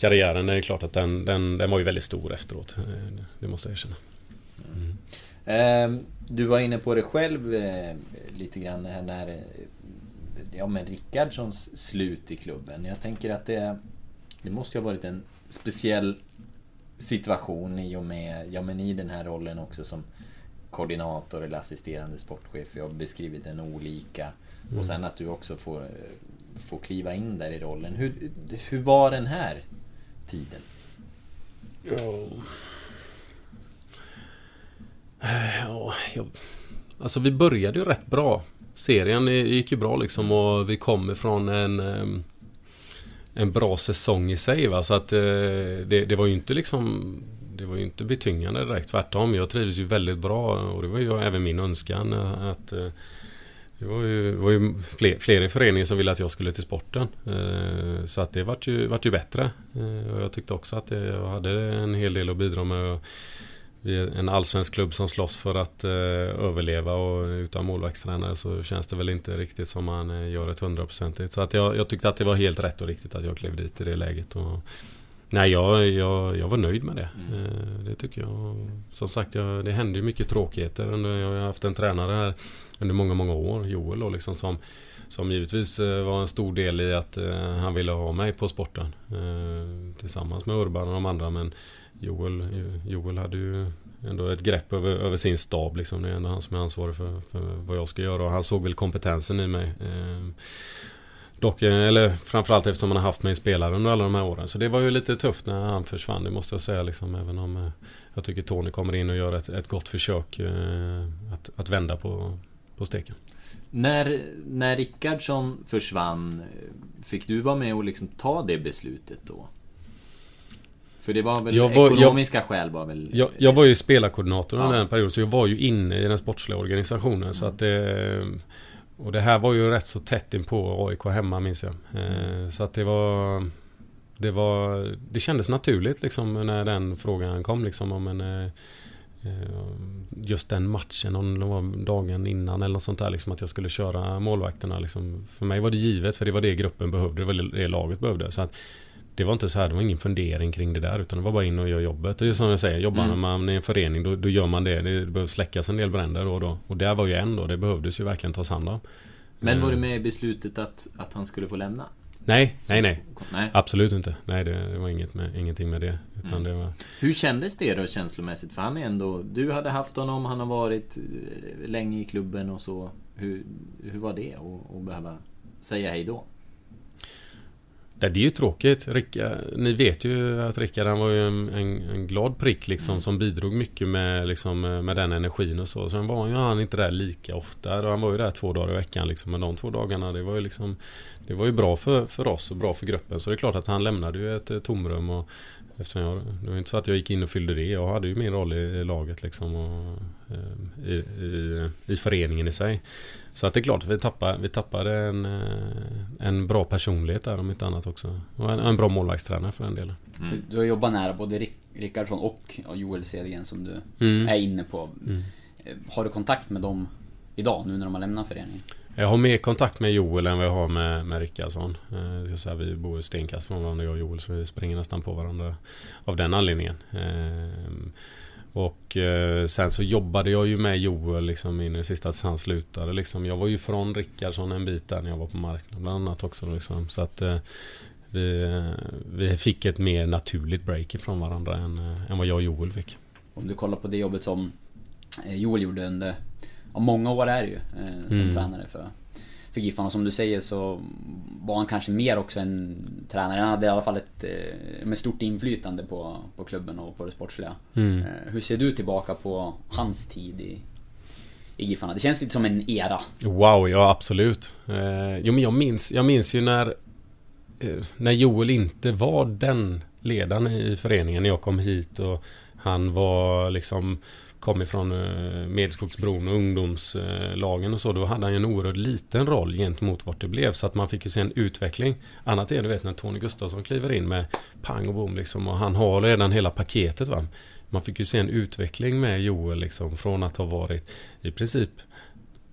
karriären, det är klart att den, den, den var ju väldigt stor efteråt. Eh, det måste jag erkänna. Mm. Ehm, Eh, du var inne på det själv eh, lite grann här när eh, ja, men Rickardssons slut i klubben. Jag tänker att det, det måste ju ha varit en speciell situation i och med, ja men i den här rollen också som koordinator eller assisterande sportchef. Jag har beskrivit den olika. Mm. Och sen att du också får, får kliva in där i rollen. Hur, hur var den här tiden? Ja... Eh, ja, jag... Alltså vi började ju rätt bra. Serien gick ju bra liksom och vi kom ifrån en en bra säsong i sig va? så att eh, det, det var ju inte liksom det var ju inte betyngande direkt, tvärtom. Jag trivdes ju väldigt bra och det var ju även min önskan eh, att det var ju, var ju fler, fler, i föreningen som ville att jag skulle till sporten. Så att det vart ju, vart ju bättre. Och jag tyckte också att jag hade en hel del att bidra med. Vi är en allsvensk klubb som slåss för att överleva och utan målvaktstränare så känns det väl inte riktigt som man gör ett hundraprocentigt. Så att jag, jag tyckte att det var helt rätt och riktigt att jag klev dit i det läget. Och, Nej, jag, jag, jag var nöjd med det. Mm. Eh, det tycker jag. Som sagt, jag, det hände ju mycket tråkigheter. Jag har haft en tränare här under många, många år, Joel då, liksom, som, som givetvis eh, var en stor del i att eh, han ville ha mig på sporten. Eh, tillsammans med Urban och de andra. Men Joel, Joel hade ju ändå ett grepp över, över sin stab. Liksom. Det är ändå han som är ansvarig för, för vad jag ska göra. Och han såg väl kompetensen i mig. Dock, eller framförallt eftersom man har haft mig spelare under alla de här åren. Så det var ju lite tufft när han försvann, det måste jag säga. Liksom, även om jag tycker Tony kommer in och gör ett, ett gott försök att, att vända på, på steken. När, när Rickardsson försvann, fick du vara med och liksom ta det beslutet då? För det var väl jag var, ekonomiska jag, skäl var väl... Jag, jag var ju spelarkoordinator under ja. den perioden, så jag var ju inne i den sportsliga organisationen. Mm. Så att det... Och det här var ju rätt så tätt in på AIK hemma minns jag. Eh, så att det var... Det var... Det kändes naturligt liksom när den frågan kom liksom om en... Eh, eh, just den matchen, om det var dagen innan eller något sånt där liksom att jag skulle köra målvakterna liksom. För mig var det givet för det var det gruppen behövde, det var det laget behövde. Så att det var inte så här, det var ingen fundering kring det där utan det var bara in och göra jobbet. Det är som jag säger, jobbar mm. man i en förening då, då, gör man det. Det behöver släckas en del bränder då och då. Och där var ju en då, det behövdes ju verkligen tas hand om. Men var du med i beslutet att, att han skulle få lämna? Nej, nej, nej. nej. Absolut inte. Nej, det, var inget med, ingenting med det. Utan mm. det var... Hur kändes det då känslomässigt? För han är ändå... Du hade haft honom, han har varit eh, länge i klubben och så. Hur, hur var det att behöva säga hej då? Det är ju tråkigt. Ricka, ni vet ju att Rickard han var ju en, en, en glad prick liksom mm. som bidrog mycket med, liksom, med den energin och så. Sen var ju han inte där lika ofta. Han var ju där två dagar i veckan liksom. Men de två dagarna det var ju liksom Det var ju bra för, för oss och bra för gruppen. Så det är klart att han lämnade ju ett tomrum och Eftersom jag, det var inte så att jag gick in och fyllde det. Jag hade ju min roll i, laget liksom och, eh, i, i, i föreningen i sig. Så att det är klart att vi tappade, vi tappade en, eh, en bra personlighet där om inte annat också. Och en, en bra målvaktstränare för den delen. Mm. Du har jobbat nära både Rick, Rickardsson och Joel Cedgren som du mm. är inne på. Mm. Eh, har du kontakt med dem idag nu när de har lämnat föreningen? Jag har mer kontakt med Joel än vad jag har med, med Rickardsson. Eh, vi bor stenkast från varandra jag och Joel så vi springer nästan på varandra av den anledningen. Eh, och eh, sen så jobbade jag ju med Joel liksom in i det sista tills han slutade. Liksom. Jag var ju från Rickardsson en bit där när jag var på marknaden bland annat också. Liksom. Så att eh, vi, eh, vi fick ett mer naturligt break ifrån varandra än, eh, än vad jag och Joel fick. Om du kollar på det jobbet som eh, Joel gjorde under ja, många år är det ju eh, som mm. tränare för, för Giffarna. Som du säger så var han kanske mer också en tränare. Han hade i alla fall ett eh, med stort inflytande på, på klubben och på det sportsliga. Mm. Eh, hur ser du tillbaka på hans tid i, i Giffarna? Det känns lite som en era. Wow, ja absolut. Eh, jo men jag minns, jag minns ju när eh, När Joel inte var den ledaren i föreningen när jag kom hit och han var liksom kom ifrån eh, Medskogsbron och ungdomslagen och så. Då hade han ju en oerhört liten roll gentemot vart det blev. Så att man fick ju se en utveckling. Annat är du vet när Tony Gustafsson kliver in med pang och bom liksom. Och han har redan hela paketet va. Man fick ju se en utveckling med Joel liksom. Från att ha varit i princip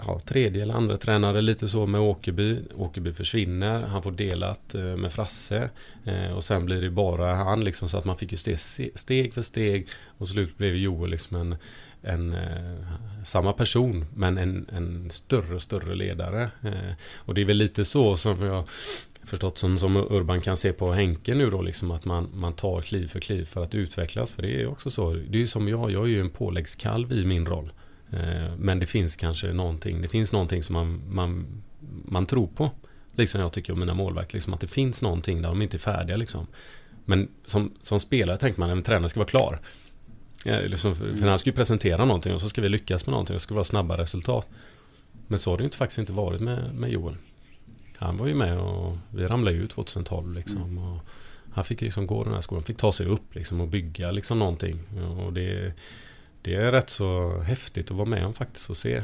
ja, tredje eller andra tränare lite så med Åkerby. Åkerby försvinner, han får delat eh, med Frasse eh, och sen blir det bara han liksom så att man fick ju steg, steg för steg och slut blev Joel liksom en, en eh, samma person men en, en större och större ledare. Eh, och det är väl lite så som jag förstått som, som Urban kan se på Henke nu då liksom att man, man tar kliv för kliv för att utvecklas. För det är också så. Det är ju som jag, jag är ju en påläggskalv i min roll. Eh, men det finns kanske någonting, det finns någonting som man, man, man tror på. Liksom jag tycker om mina målverk, liksom att det finns någonting där de inte är färdiga liksom. Men som, som spelare tänker man att en tränare ska vara klar. Ja, liksom, för han ska ju presentera någonting och så ska vi lyckas med någonting och det ska vara snabba resultat. Men så har det inte, faktiskt inte varit med, med Joel. Han var ju med och vi ramlade ut 2012 liksom. Mm. Och han fick liksom gå den här skolan, fick ta sig upp liksom och bygga liksom någonting. Och det det är rätt så häftigt att vara med om faktiskt och se.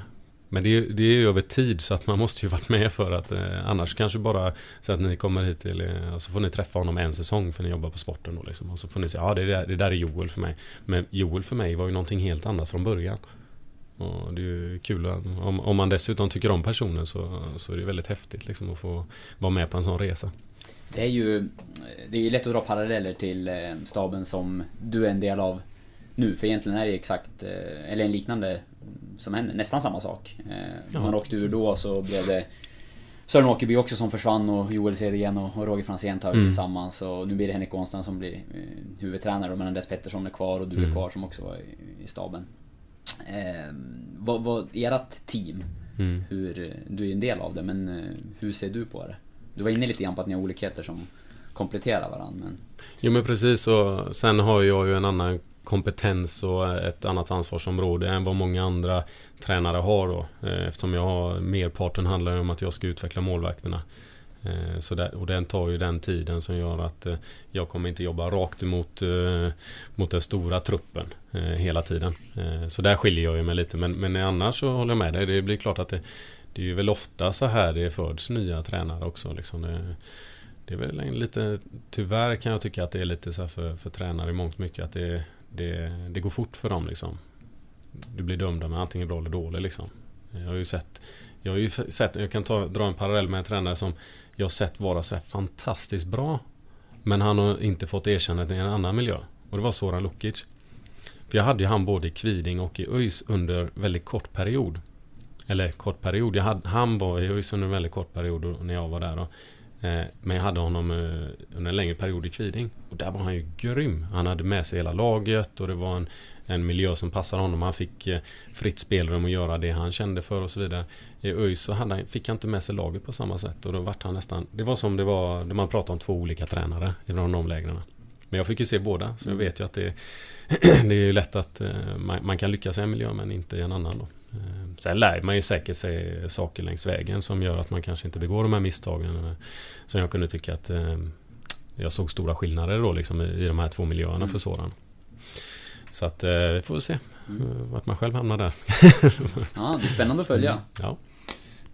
Men det är, det är ju över tid så att man måste ju varit med för att eh, annars kanske bara så att ni kommer hit till eh, och så får ni träffa honom en säsong för ni jobbar på sporten då liksom. Och så får ni säga ja det, där, det där är Joel för mig. Men Joel för mig var ju någonting helt annat från början. Och det är ju kul om, om man dessutom tycker om personen så, så är det väldigt häftigt liksom att få vara med på en sån resa. Det är ju Det är ju lätt att dra paralleller till eh, staben som du är en del av nu. För egentligen är det exakt, eh, eller en liknande som händer. Nästan samma sak. Eh, ja. Man åkte ur då så blev det Sören Åkerby också som försvann och Joel Cedergren och Roger Franzén tar över mm. tillsammans. Och nu blir det Henrik Ånstrand som blir eh, huvudtränare medan Dess Pettersson är kvar och du mm. är kvar som också var i, i staben. Eh, vad, vad, ert team, mm. hur, du är en del av det, men hur ser du på det? Du var inne lite grann på att ni har olikheter som kompletterar varandra. Men... Jo men precis och sen har jag ju en annan kompetens och ett annat ansvarsområde än vad många andra tränare har då. Eh, eftersom jag har merparten handlar om att jag ska utveckla målvakterna. Eh, så där, och den tar ju den tiden som gör att eh, jag kommer inte jobba rakt emot mot den stora truppen hela tiden. Så där skiljer jag mig lite men, men annars så håller jag med dig. Det blir klart att det, det är ju väl ofta så här det föds nya tränare också. Liksom det, det är väl lite, tyvärr kan jag tycka att det är lite så för, för tränare i mångt mycket att det, det, det går fort för dem liksom. Du blir dömda med antingen bra eller dålig liksom. Jag har ju sett Jag har ju sett, jag kan ta, dra en parallell med en tränare som Jag har sett vara så fantastiskt bra Men han har inte fått erkännande i en annan miljö Och det var Soran Lukic För jag hade ju han både i Kviding och i ÖIS under väldigt kort period Eller kort period, jag hade, han var i ÖIS under en väldigt kort period när jag var där Och Eh, men jag hade honom eh, under en längre period i Kviding. Och där var han ju grym. Han hade med sig hela laget och det var en, en miljö som passade honom. Han fick eh, fritt spelrum att göra det han kände för och så vidare. I ÖIS så hade fick han inte med sig laget på samma sätt. Och då vart han nästan... Det var som det var när man pratade om två olika tränare från de lägren. Men jag fick ju se båda. Så jag mm. vet ju att det, det är lätt att man, man, kan lyckas i en miljö men inte i en annan. Då. Sen lär man ju säkert sig saker längs vägen som gör att man kanske inte begår de här misstagen. Som jag kunde tycka att eh, jag såg stora skillnader då liksom i, de här två miljöerna mm. för sådan. Så att eh, vi får se mm. vart man själv hamnar där. ja, det är spännande att följa. Mm. Ja.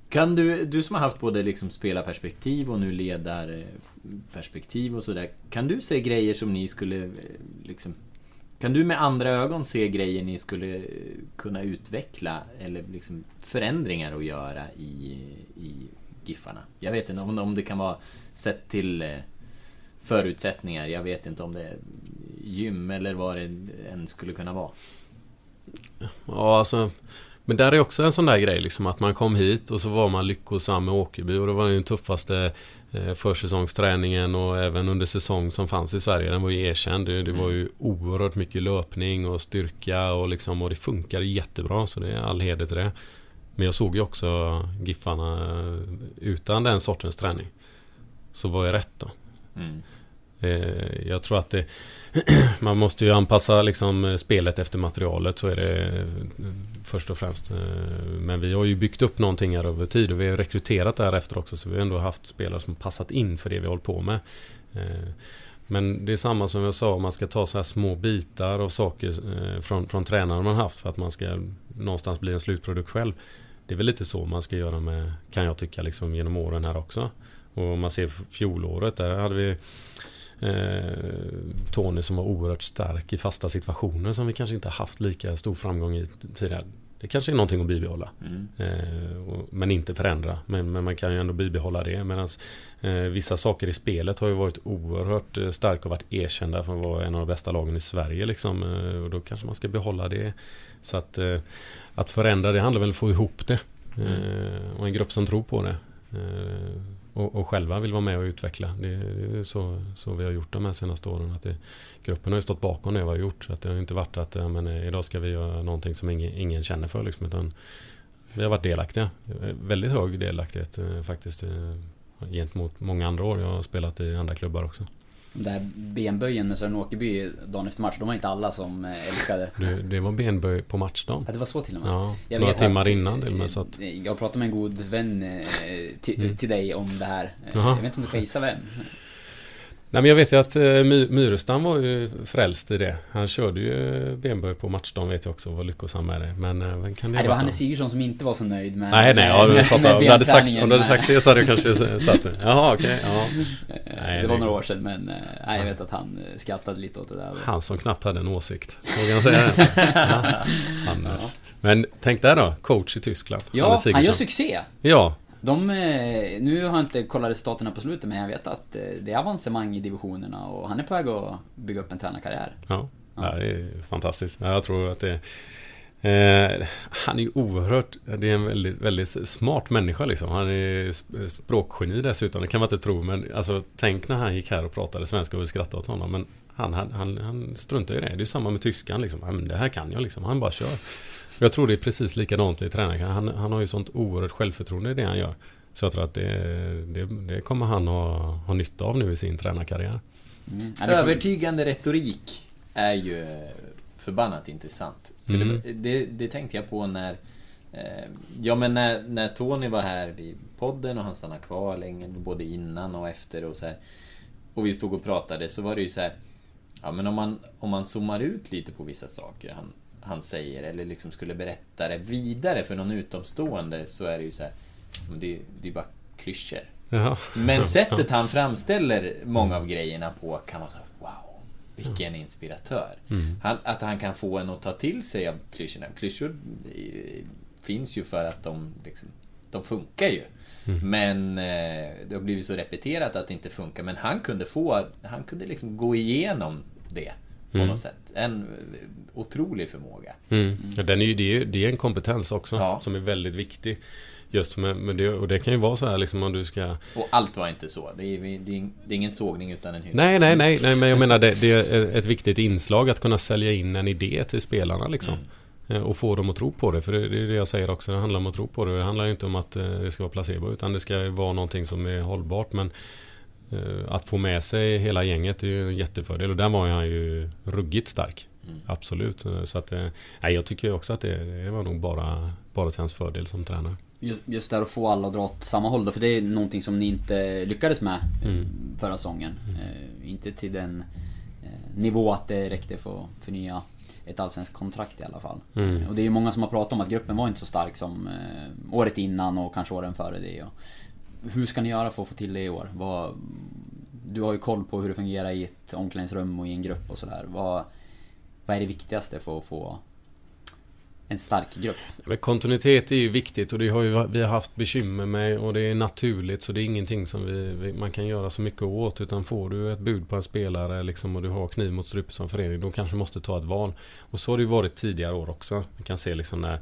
Kan du, du som har haft både liksom spelarperspektiv och nu ledarperspektiv och sådär. Kan du se grejer som ni skulle eh, liksom kan du med andra ögon se grejer ni skulle kunna utveckla eller liksom förändringar att göra i, i Giffarna? Jag vet inte om, om det kan vara sett till eh, förutsättningar. Jag vet inte om det är gym eller vad det än skulle kunna vara. Ja, alltså men där är också en sån där grej liksom att man kom hit och så var man lyckosam med Åkerby och det var den tuffaste försäsongsträningen och även under säsong som fanns i Sverige. Den var ju erkänd. Det, det var ju oerhört mycket löpning och styrka och liksom och det funkade jättebra så det är all heder till det. Men jag såg ju också Giffarna eh, utan den sortens träning. Så var jag rätt då. Mm. Eh, jag tror att det, man måste ju anpassa liksom spelet efter materialet så är det först och främst. Eh, men vi har ju byggt upp någonting här över tid och vi har rekryterat därefter också så vi har ändå haft spelare som passat in för det vi håller på med. Eh, men det är samma som jag sa, man ska ta så här små bitar av saker eh, från, från tränaren man haft för att man ska någonstans bli en slutprodukt själv. Det är väl lite så man ska göra med, kan jag tycka, liksom genom åren här också. Och om man ser fjolåret, där hade vi eh, Tony som var oerhört stark i fasta situationer som vi kanske inte haft lika stor framgång i tidigare. Det kanske är någonting att bibehålla. Mm. Eh, och, men inte förändra. Men, men, man kan ju ändå bibehålla det. Medan eh, vissa saker i spelet har ju varit oerhört eh, starka och varit erkända för att vara en av de bästa lagen i Sverige. Liksom. Eh, och då kanske man ska behålla det. Så att, eh, att förändra det handlar väl om att få ihop det. Mm. Eh, och en grupp som tror på det och, och, själva vill vara med och utveckla. Det, det är så, så vi har gjort de här senaste åren. Att det, gruppen har ju stått bakom det vi har gjort. Så att det har inte varit att ja, men, eh, idag ska vi göra någonting som ingen, ingen känner för. Liksom, utan vi har varit delaktiga. Eh, väldigt hög delaktighet eh, faktiskt. Gentemot många andra år. Jag har spelat i andra klubbar också. Den här benböjen med Sören Åkerby dagen efter match, de var inte alla som eh, älskade. Det, det var benböj på matchdagen. Ja, det var så till och med. Ja, jag några timmar att, innan till och med. Så att... Jag pratade med en god vän eh, till, mm. till dig om det här. Aha. Jag vet inte om du ska gissa vem? Nej men jag vet ju att uh, Myrestam var ju frälst i det. Han körde ju benböj på matchdagen vet jag också och var lyckosam med det. Men uh, vem kan det Nej, det var Hannes Sigurdsson som inte var så nöjd med Nej nej, ja, med, pratar, om, du hade sagt, om du hade sagt det så hade jag kanske satt det. Jaha okej, okay, ja. Nej, det var några år sedan men nej, jag vet att han skrattade lite åt det där. Han som knappt hade en åsikt. Vågar jag säga det? Ja. Hannes. Men tänk där då, coach i Tyskland. Ja, han gör succé. Ja, de, eh, nu har jag inte kollat resultaten på slutet men jag vet att eh, det är avancemang i divisionerna och han är på väg att bygga upp en tränarkarriär. Ja, ja. det är fantastiskt. Jag tror att det eh, Han är ju oerhört, det är en väldigt, väldigt smart människa liksom. Han är språkgeni dessutom, det kan man inte tro. Men alltså, tänk när han gick här och pratade svenska och vi skrattade åt honom. Men han, han, han, han struntar i det. Det är samma med tyskan liksom. det här kan jag liksom. Han bara kör. Jag tror det är precis likadant i tränaren. Han, han har ju sånt oerhört självförtroende i det han gör. Så jag tror att det, det, det kommer han ha, ha nytta av nu i sin tränarkarriär. Mm. Övertygande retorik är ju förbannat intressant. För mm. det, det, det, tänkte jag på när eh, Ja men när, när Tony var här i podden och han stannade kvar länge både innan och efter och så här, Och vi stod och pratade så var det ju så här, Ja men om man, om man zoomar ut lite på vissa saker han, han säger eller liksom skulle berätta det vidare för någon utomstående så är det ju så här, det, det är bara klyschor. Ja. Men sättet han framställer många av grejerna på kan vara så här, wow, vilken inspiratör. Mm. Han, att han kan få en att ta till sig av klyschorna. Klyschor finns ju för att de, liksom, de funkar ju. Mm. Men eh, det har blivit så repeterat att det inte funkar. Men han kunde få, han kunde liksom gå igenom det på mm. något sätt. En otrolig förmåga. Mm. Ja, den är ju, det, är, det är en kompetens också ja. som är väldigt viktig. Just med, med det, och det kan ju vara så här liksom om du ska... Och allt var inte så. Det är, det är, det är ingen sågning utan en hylla. Nej, nej, nej, nej, men jag menar det, det, är ett viktigt inslag att kunna sälja in en idé till spelarna liksom. Mm. Eh, och få dem att tro på det. För det är det jag säger också, det handlar om att tro på det. Det handlar inte om att eh, det ska vara placebo utan det ska vara någonting som är hållbart. Men att få med sig hela gänget är ju en jättefördel och där var han ju ruggigt stark. Mm. Absolut. Eh, så att, eh, nej, jag tycker också att det, det, var nog bara, bara till hans fördel som tränare. Just där att få alla att dra åt samma håll då, för det är någonting som ni inte lyckades med mm. förra säsongen. Mm. Eh, inte till den eh, nivå att det räckte för att förnya ett allsvenskt kontrakt i alla fall. Mm. Och det är ju många som har pratat om att gruppen var inte så stark som eh, året innan och kanske åren före det. Och, hur ska ni göra för att få till det i år? Vad, du har ju koll på hur det fungerar i ett omklädningsrum och i en grupp och sådär. Vad, vad är det viktigaste för att få en stark grupp? Men kontinuitet är ju viktigt och det har ju, vi har haft bekymmer med och det är naturligt så det är ingenting som vi, man kan göra så mycket åt utan får du ett bud på en spelare liksom, och du har kniv mot strupen som förening då kanske du måste ta ett val. Och så har det ju varit tidigare år också. Vi kan se liksom när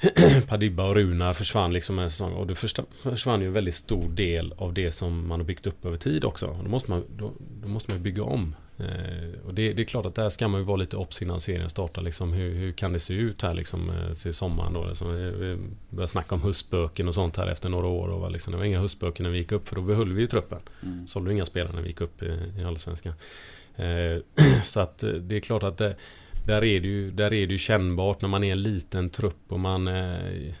Padibba och Runar försvann liksom en säsong och då försvann ju en väldigt stor del av det som man har byggt upp över tid också. Då måste man, då, då måste man bygga om. Eh, och det, det, är klart att där ska man ju vara lite obs innan serien startar. Liksom, hur, hur kan det se ut här liksom, eh, till sommaren? Då? Liksom, vi började snacka om höstböken och sånt här efter några år. Och var liksom, det var inga höstböcker när vi gick upp för då behöll vi ju truppen. Mm. Sålde inga spelare när vi gick upp i, i Allsvenskan. Eh, så att eh, det är klart att det, där är, det ju, där är det ju kännbart när man är en liten trupp och man... Eh,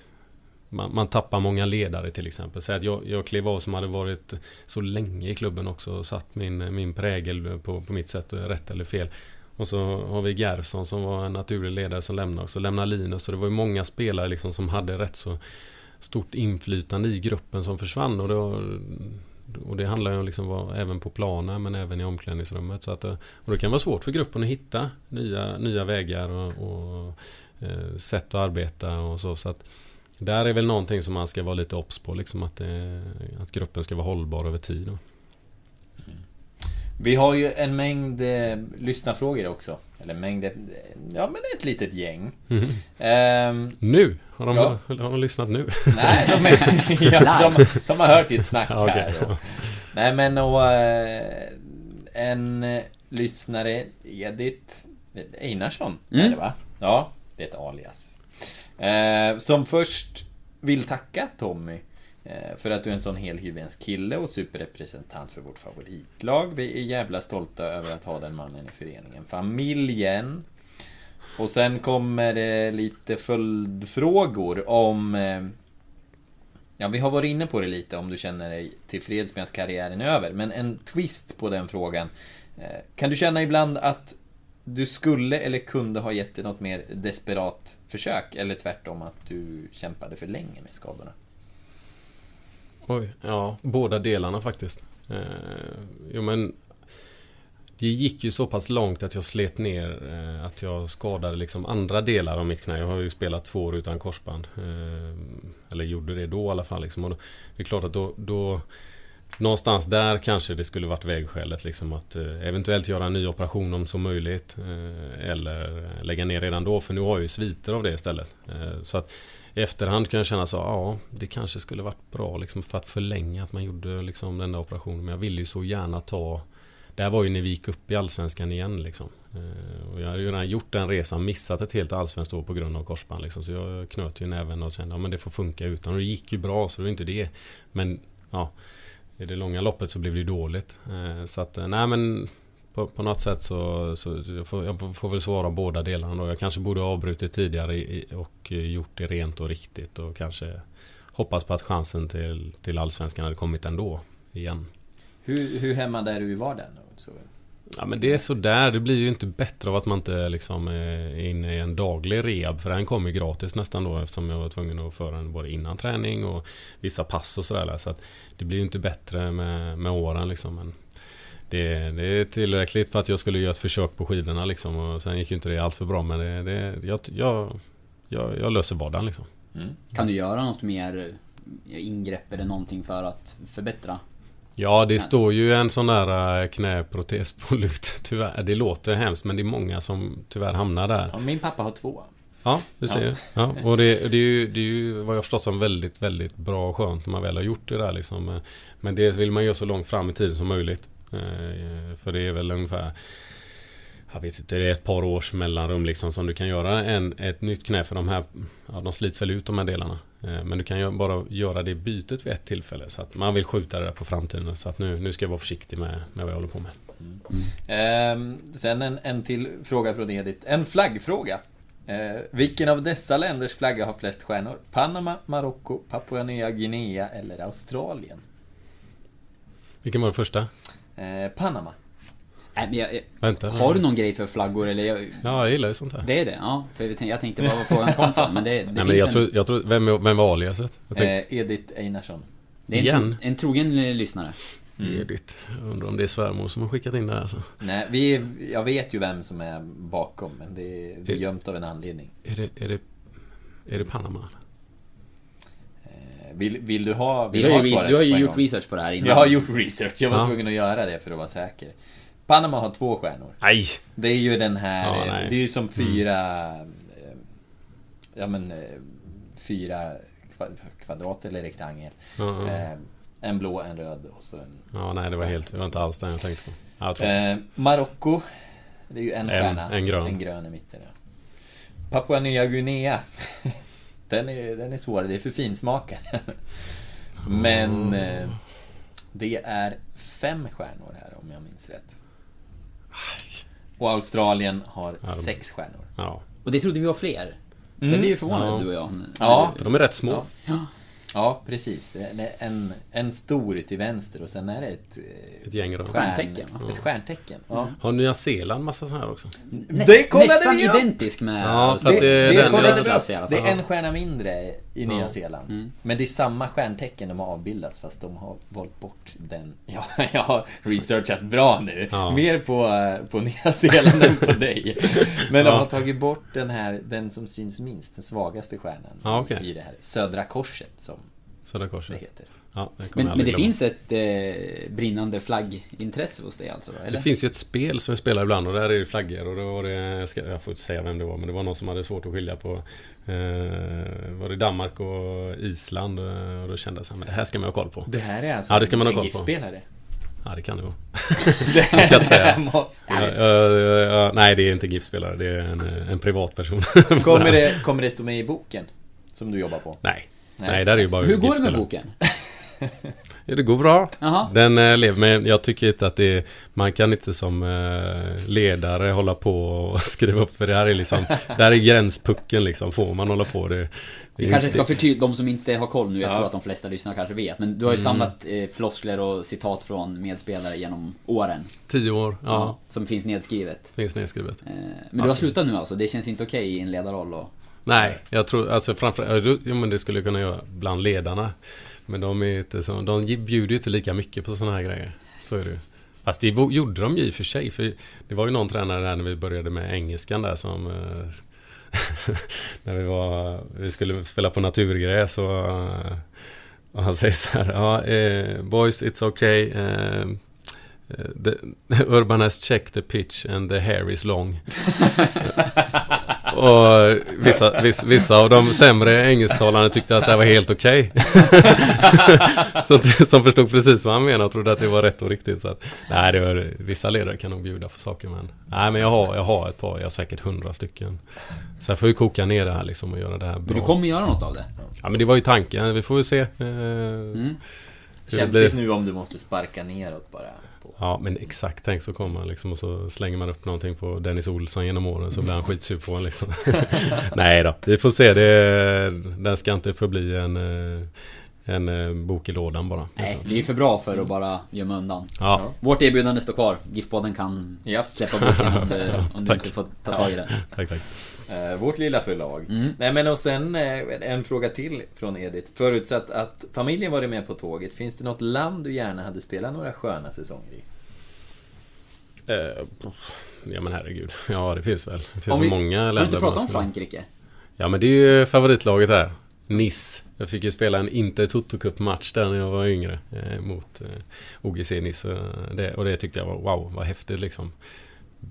man, man, tappar många ledare till exempel. Säg att jag, jag klev av som hade varit så länge i klubben också och satt min, min prägel på, på mitt sätt, rätt eller fel. Och så har vi Gerson som var en naturlig ledare som lämnade och så Linus. Så det var ju många spelare liksom som hade rätt så stort inflytande i gruppen som försvann. Och det, var, och det handlar ju om liksom vad, även på planen men även i omklädningsrummet. Så att, och det kan vara svårt för gruppen att hitta nya, nya vägar och, och eh, sätt att arbeta och så. så att, där är väl någonting som man ska vara lite obs på, liksom att, det, att gruppen ska vara hållbar över tid. Mm. Vi har ju en mängd eh, lyssnarfrågor också. Eller mängd, ja men ett litet gäng. Mm. Um, nu? Har de, ja. har de lyssnat nu? Nej, de, är, ja, de, de, har hört ditt snack okay. här. Och, nej men och eh, en eh, lyssnare, Edith Einarsson, mm. är det va? Ja, det är ett alias. Eh, som först vill tacka Tommy eh, för att du är en sån helhyvens kille och superrepresentant för vårt favoritlag. Vi är jävla stolta över att ha den mannen i föreningen. Familjen. Och sen kommer det lite följdfrågor om... Eh, ja, vi har varit inne på det lite om du känner dig tillfreds med att karriären är över. Men en twist på den frågan. Eh, kan du känna ibland att du skulle eller kunde ha gett det något mer desperat försök eller tvärtom att du kämpade för länge med skadorna? Oj, ja, båda delarna faktiskt. Eh, jo men det gick ju så pass långt att jag slet ner eh, att jag skadade liksom andra delar av mitt knä. Jag har ju spelat två år utan korsband. Eh, eller gjorde det då i alla fall. Liksom. Och då, det är klart att då, då Någonstans där kanske det skulle varit vägskälet liksom att eh, eventuellt göra en ny operation om så möjligt. Eller lägga ner redan då för nu har jag ju sviter av det istället. Så att i efterhand kan jag känna så, ja det kanske skulle varit bra liksom för att förlänga att man gjorde liksom den där operationen. Men jag ville ju så gärna ta det här var ju när vi gick upp i Allsvenskan igen liksom. Eh, och jag hade ju redan gjort den resan, missat ett helt allsvenskt år på grund av korsband liksom. Så jag knöt ju näven och kände, ja det får funka utan. Och det gick ju bra så det var inte det. Men ja i det långa loppet så blev det ju dåligt. Eh, så att, eh, nej men på, på något sätt så, så jag får, jag får väl svara båda delarna då. Jag kanske borde ha avbrutit tidigare och gjort det rent och riktigt och kanske hoppas på att chansen till, till Allsvenskan hade kommit ändå igen. Hur, hur hämmad är du i vardagen? Så Ja men det är sådär, det blir ju inte bättre av att man inte liksom är inne i en daglig rehab För den kom ju gratis nästan då eftersom jag var tvungen att föra den både innan träning och vissa pass och sådär Så att det blir ju inte bättre med, med åren liksom. Men det, det, är tillräckligt för att jag skulle göra ett försök på skidorna liksom. Och sen gick ju inte det allt för bra men det, det, jag, jag, jag, jag löser vardagen liksom. Mm. Kan du göra något mer ingrepp eller någonting för att förbättra Ja, det står ju en sån där äh, knäprotes på lut. Tyvärr. Det låter hemskt men det är många som tyvärr hamnar där. Ja, min pappa har två. Ja, du ser. Ja. ja och det, det, är ju, det är ju vad jag förstått som väldigt, väldigt bra och skönt när man väl har gjort det där liksom. Men det vill man göra så långt fram i tiden som möjligt. Eh, för det är väl ungefär jag vet inte, det är ett par års mellanrum liksom som du kan göra en, ett nytt knä för de här, ja, de slits väl ut de här delarna. Eh, men du kan ju bara göra det bytet vid ett tillfälle så att man vill skjuta det där på framtiden så att nu, nu ska jag vara försiktig med, med vad jag håller på med. Mm. Mm. Eh, sen en, en till fråga från Edith. En flaggfråga. Eh, vilken av dessa länders flagga har flest stjärnor? Panama, Marocko, Papua Nya Guinea eller Australien? Vilken var det första? Eh, Panama. Nej, men jag, Vänta, har du någon grej för flaggor eller? Jag, ja, jag gillar ju sånt här. Det är det? Ja, för jag tänkte bara vad frågan kom från. Men det, det Nej, men jag, en... tror, jag tror, vem, vem var aliaset? Eh, Edith Einarsson. Det är en, Igen? Tro, en trogen lyssnare. Mm. Edith. Jag undrar om det är svärmor som har skickat in det här alltså. Nej, vi, jag vet ju vem som är bakom, men det är, det är gömt av en anledning. Är det, är det, är det Panama? Eh, vill, vill, du ha, vill du, har ju, du har ju gjort gång? research på det här innan. Jag har gjort research, jag var ja. tvungen att göra det för att vara säker. Panama har två stjärnor. Nej! Det är ju den här, ja, det är ju som fyra... Mm. Ja men... Eh, fyra kvadrat eller rektangel. Mm. Eh, en blå, en röd och så en... Ja, nej det var helt... Det var inte alls den jag tänkte på. eh, Marocko. Det är ju en, en stjärna. En grön. En grön i mitten, ja. Papua Nya Guinea. den, är, den är svår, det är för finsmaken. Men... Eh, det är fem stjärnor här om jag minns rätt. Och Australien har ja, de... sex stjärnor. Ja. Och det trodde vi var fler. Det blir ju förvånade Ja. du och jag. Ja. För de är rätt små. Ja. Ja, precis. Det är en, en stor till vänster och sen är det ett... Ett gäng stjärn- Stjärntecken, va? Ett stjärntecken. Ja. Har Nya Zeeland massa sådana här också? Näst, Det nästan vi identisk med... Ja, för att det är det, den klass i upp. alla det fall. är en stjärna mindre i Nya Ja. Zeeland. Mm. Men det är samma stjärntecken de har avbildats fast de har valt bort den. Ja, jag har researchat bra nu. Ja. Mer på, eh, på Nya Zeeland än på dig. Men de Ja. har tagit bort den här, den som syns minst, den svagaste stjärnan. Ja, okej. I det här Södra Korset som Södra det Korset. heter. Ja, det Men, men det glömma. finns ett eh, brinnande flaggintresse hos dig alltså? Eller? Det finns ju ett spel som vi spelar ibland och där är det flaggor och då var det, jag, ska, jag får inte säga vem det var, men det var någon som hade svårt att skilja på eh, Var det Danmark och Island eh, och då kände jag här, men det här ska man ha koll på. Det här är alltså Ja, det ska man ha koll på. GIF-spelare. Ja, det kan det vara. Det kan jag inte säga. måste det. ja, ja, nej, det är inte GIF-spelare, det är en, en privatperson. Kommer det, kommer det stå med i boken? Som du jobbar på? Nej. Nej. Nej, där är ju bara Hur går det med boken? Ja, det går bra. Jaha. Den eh, lever, men jag tycker inte att det är, Man kan inte som eh, ledare hålla på och skriva upp för det här är liksom Där är gränspucken liksom, får man hålla på det? det Vi kanske inte- ska förtydliga, de som inte har koll nu, jag Ja. tror att de flesta lyssnare kanske vet. Men du har ju Mm. samlat eh, floskler och citat från medspelare genom åren. Tio år, ja, Som finns nedskrivet. finns nedskrivet Eh, men du har slutat nu alltså? Det känns inte okej i en ledarroll och... Nej, jag tror, alltså framförallt, jo men det skulle jag kunna göra bland ledarna. Men de är inte så, de bjuder ju inte lika mycket på sådana här grejer. Så är det ju. Fast det gjorde de ju i och för sig, för det var ju någon tränare där när vi började med engelskan där som eh, När vi var, vi skulle spela på naturgräs och, och han säger så här, ja, eh, boys it's okay eh, eh the, Urban has checked the pitch and the hair is long. och vissa, vissa, vissa av de sämre engelsktalarna tyckte att det här var helt okej. som, som förstod precis vad han menade och trodde att det var rätt och riktigt. Så att, nej, det var, vissa ledare kan nog bjuda för saker men... Nej, men jag har, jag har ett par, jag har säkert hundra stycken. Så jag får ju koka ner det här liksom och göra det här Men bra. du kommer göra något av det? Ja, men det var ju tanken. Vi får väl se. Eh, Mm. Kämpigt nu om du måste sparka neråt bara. Ja, men exakt tänk så kommer man liksom och så slänger man upp någonting på Dennis Olsson genom åren så blir han skitsur på en liksom. Nej då, vi får se. Det, den ska inte förbli en, eh, en eh, bok i lådan bara. Nej, det är ju för bra för att bara gömma undan. Ja, Vårt erbjudande står kvar. GIF-podden kan Ja. släppa boken om du, om du inte får ta tag i det. tack tack. Eh, vårt lilla förlag. Mm. Nej men och sen eh, en fråga till från Edith. Förutsatt att familjen varit med på tåget, finns det något land du gärna hade spelat några sköna säsonger i? Ja men herregud. Ja det finns väl. Det finns vi- många Har du länder. inte pratat om Frankrike? Ja men det är ju favoritlaget här. Nice. Jag fick ju spela en Inter Toto Cup match där när jag var yngre. Eh, mot eh, OGC Nice. Det, och det tyckte jag var wow, vad häftigt liksom.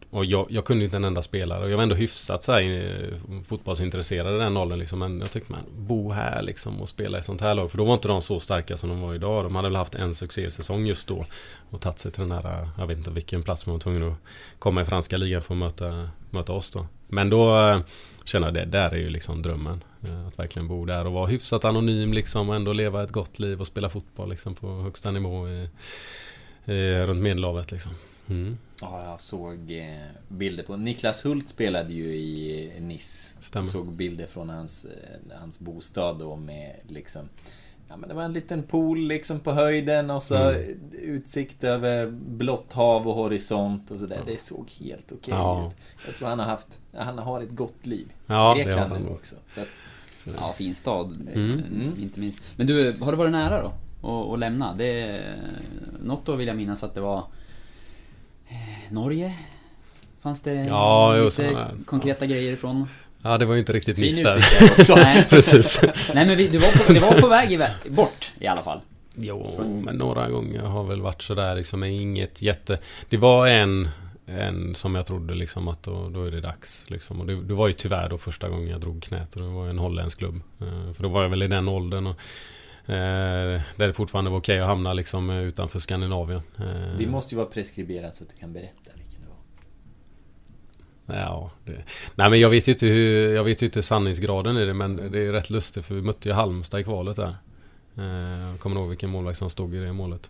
Och jag, jag kunde ju inte en enda spelare och jag var ändå hyfsat så här, eh, fotbollsintresserad i den åldern liksom. Men jag tyckte man, bo här liksom och spela i ett sånt här lag. För då var inte de så starka som de var idag. De hade väl haft en succésäsong just då. Och tagit sig till den här, eh, jag vet inte vilken plats man var tvungen att komma i franska ligan för att möta, möta oss då. Men då eh, jag det, där är ju liksom drömmen. eh, Att verkligen bo där och vara hyfsat anonym liksom och ändå leva ett gott liv och spela fotboll liksom på högsta nivå i, i, runt Medelhavet liksom. Mm, Ja, jag såg eh, bilder på... Niklas Hult spelade ju i Nice. Stämmer. Jag såg bilder från hans, eh, hans bostad då med liksom... Ja men det var en liten pool liksom på höjden och så Mm. utsikt över blått hav och horisont och sådär. Det såg helt okej Ja. ut. Jag tror han har haft... Han har ett gott liv. Ja, det Grekland har han också. Så att, Ja, fin stad. Mm. eh, Inte minst. Men du, har det varit nära då? Att, lämna? Det, något då vill jag minnas att det var... eh, Norge? Fanns det Ja, jo, lite där. konkreta grejer ifrån? Ja, det var ju inte riktigt Nice där. också. Nej, Precis. nej men vi, det, var på, det var på väg i, bort i alla fall. Jo, men några gånger har väl varit sådär liksom, inget jätte... Det var en, en som jag trodde liksom att då, då är det dags liksom. Och det, det var ju tyvärr då första gången jag drog knät och det var en holländsk klubb. Eh, För då var jag väl i den åldern och eh, där det fortfarande var okej att hamna liksom utanför Skandinavien. Eh, Det måste ju vara preskriberat så att du kan berätta. Ja, det, nej men jag vet ju inte hur, jag vet ju inte sanningsgraden i det men det är rätt lustigt för vi mötte ju Halmstad i kvalet där. Eh, Jag kommer ihåg vilken målvakt som stod i det målet.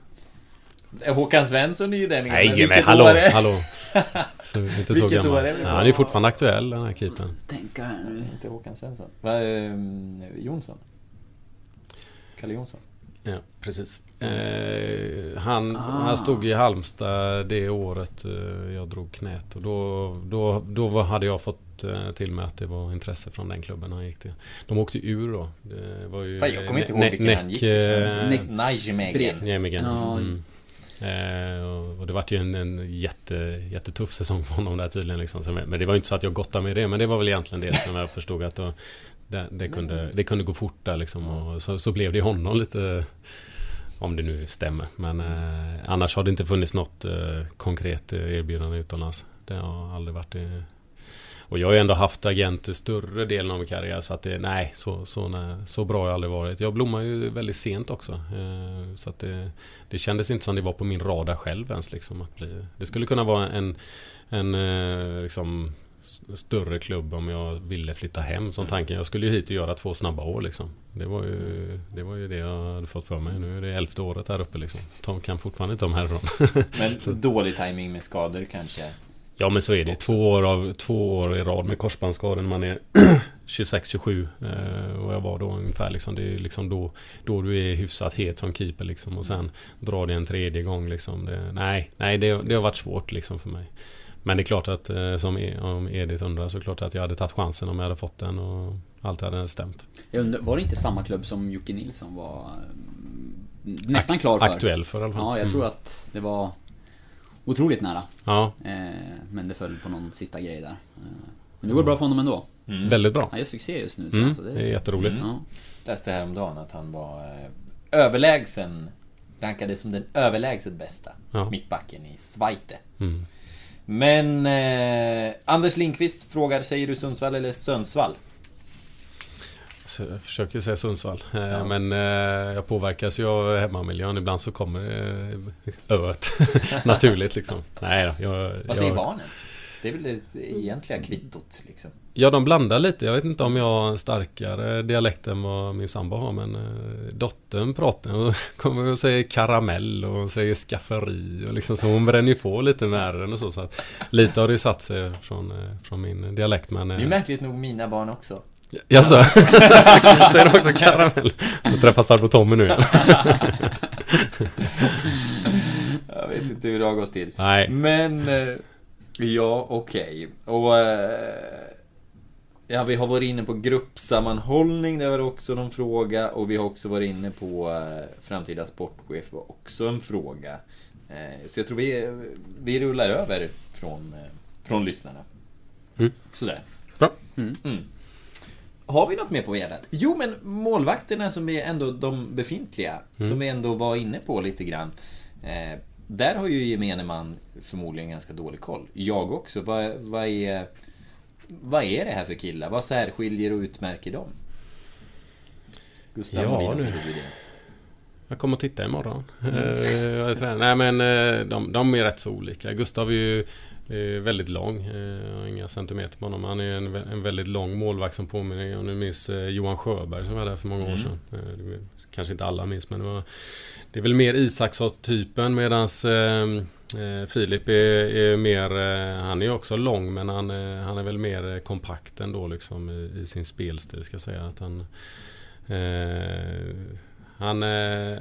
Håkan Svensson är ju den Nej men hallå, år hallå. Så, inte så gammal. År är ja, han är fortfarande aktuell den här keepern. Tänka här nu. Inte Håkan Svensson. Va, eh, Jonsson? Kalle Jonsson? Ja, precis. Eh, han, ah. han stod i Halmstad det året eh, jag drog knät och då, då, då hade jag fått eh, till mig att det var intresse från den klubben han gick till. De åkte ur då. Det var ju... Fan, jag kommer inte ihåg vilken han gick till. Nijmegen. Nijmegen. Mm. Eh, och det var ju en, en jätte, jättetuff säsong för honom där tydligen. Liksom. Men det var ju inte så att jag gottade med det. Men det var väl egentligen det som jag förstod att då, det, det, kunde, det kunde gå fort där liksom. Och så, så blev det honom lite om det nu stämmer. Men eh, annars har det inte funnits något eh, konkret erbjudande utomlands. Det har aldrig varit det. Och jag har ju ändå haft agenter större delen av min karriär så att det, nej, så, så, nej, så bra har jag aldrig varit. Jag blommade ju väldigt sent också. Eh, så att det, det kändes inte som det var på min radar själv ens liksom. Att bli, det skulle kunna vara en, en eh, liksom större klubb om jag ville flytta hem som tanken. Jag skulle ju hit och göra två snabba år liksom. Det var ju det, var ju det jag hade fått för mig. Nu är det elfte året här uppe liksom. De kan fortfarande inte om härifrån. Men dålig timing med skador kanske? Ja men så är det. Två år, av, två år i rad med korsbandsskador när man är 26-27 eh, och jag var då ungefär liksom. Det är liksom då, då du är hyfsat het som keeper liksom och sen drar det en tredje gång liksom. Det, nej, nej det, det har varit svårt liksom för mig. Men det är klart att eh, som e- om Edith undrar så klart att jag hade tagit chansen om jag hade fått den och allt hade stämt. Jag undrar, var det inte samma klubb som Jocke Nilsson var mm, nästan klar för? Aktuell för i alla fall. Ja, jag tror mm. att det var otroligt nära. Ja. Eh, men det föll på någon sista grej där. Eh, men det går bra för honom ändå. Mm. Väldigt bra. Han gör succé just nu. Mm. Alltså, det, är... det är jätteroligt. Mm. Ja. Läste häromdagen att han var överlägsen Rankades som den överlägset bästa ja. mittbacken i Zweite. Mm. Men eh, Anders Linkvist frågar, säger du Sundsvall eller Sundsvall? Så jag försöker säga Sundsvall. Eh, ja. Men eh, jag påverkas ju av hemmamiljön. Ibland så kommer eh, öet naturligt liksom. Nej då, jag, Vad säger jag... barnen? Det är väl det egentliga kvittot liksom. Ja, de blandar lite. Jag vet inte om jag har en starkare dialekt än vad min sambo har men eh, dottern pratar och kommer och säger karamell och säger skafferi och liksom så hon bränner ju på lite med den och så, så att lite har det satt sig från, eh, från min dialekt men... Det är märkligt nog mina barn också. Jaså? Säger de också karamell? Jag har träffat farbror Tommy nu igen. jag vet inte hur det har gått till. Nej. Men... Eh, ja, okej. Okay. Och... Ja, vi har varit inne på gruppsammanhållning, det var också någon fråga. Och vi har också varit inne på eh, framtida sportchef, var också en fråga. Eh, så jag tror vi, vi rullar över från, eh, från lyssnarna. Mm. Sådär. Bra. Mm. Mm. Har vi något mer på vedet? Jo, men målvakterna som är ändå de befintliga, mm. som vi ändå var inne på lite grann. Eh, där har ju gemene man förmodligen ganska dålig koll. Jag också. Vad, vad är vad är det här för killar? Vad särskiljer och utmärker dem? Gustav ja, nu. Jag kommer att titta imorgon. Mm. Nej men eh, de, de är rätt så olika. Gustav är ju är väldigt lång. Eh, inga centimeter på honom. Han är en, en väldigt lång målvakt som påminner om ni minns Johan Sjöberg som var där för många mm. år sedan. Kanske inte alla minns men det var det är väl mer Isaksson-typen medans ehm, Eh, Filip är, är, mer, eh, han är också lång men han, eh, han är väl mer eh, kompakt ändå liksom i, i sin spelstil ska jag säga. Att han, eh, han,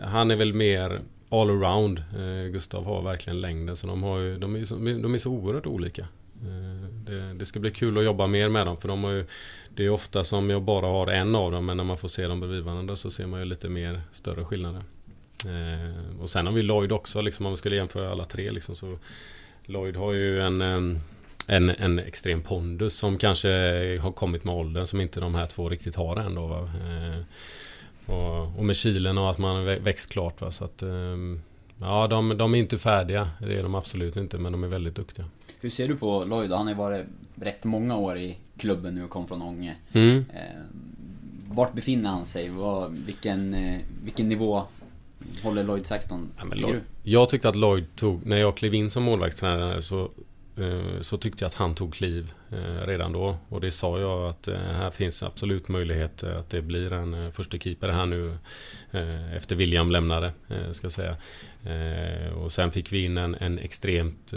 han är väl mer allround. Eh, Gustav har verkligen längden så de, har ju, de, är, så, de är så oerhört olika. Det, det, ska bli kul att jobba mer med dem för de har ju Det är ofta som jag bara har en av dem men när man får se dem bredvid varandra så ser man ju lite mer större skillnader. Eh, och sen har vi Lloyd också, liksom, om vi skulle jämföra alla tre. Liksom, så Lloyd har ju en, en, en extrem pondus som kanske har kommit med åldern som inte de här två riktigt har än. Då, eh, och, och, med kilen och att man växt klart. Va? Så att, eh, ja, de, de, är inte färdiga. Det är de absolut inte, men de är väldigt duktiga. Hur ser du på Lloyd? Han har ju varit rätt många år i klubben nu och kom från Ånge. Mm. Vart befinner han sig? Vilken, eh, vilken nivå Håller Lloyd 16? Ja, men Lloyd, jag tyckte att Lloyd tog, när jag klev in som målvaktstränare så, eh, så tyckte jag att han tog kliv. eh, redan då. Och det sa jag att eh, här finns absolut möjlighet att det blir en första keeper här nu efter William lämnade. Ska säga. och sen fick vi in en, en extremt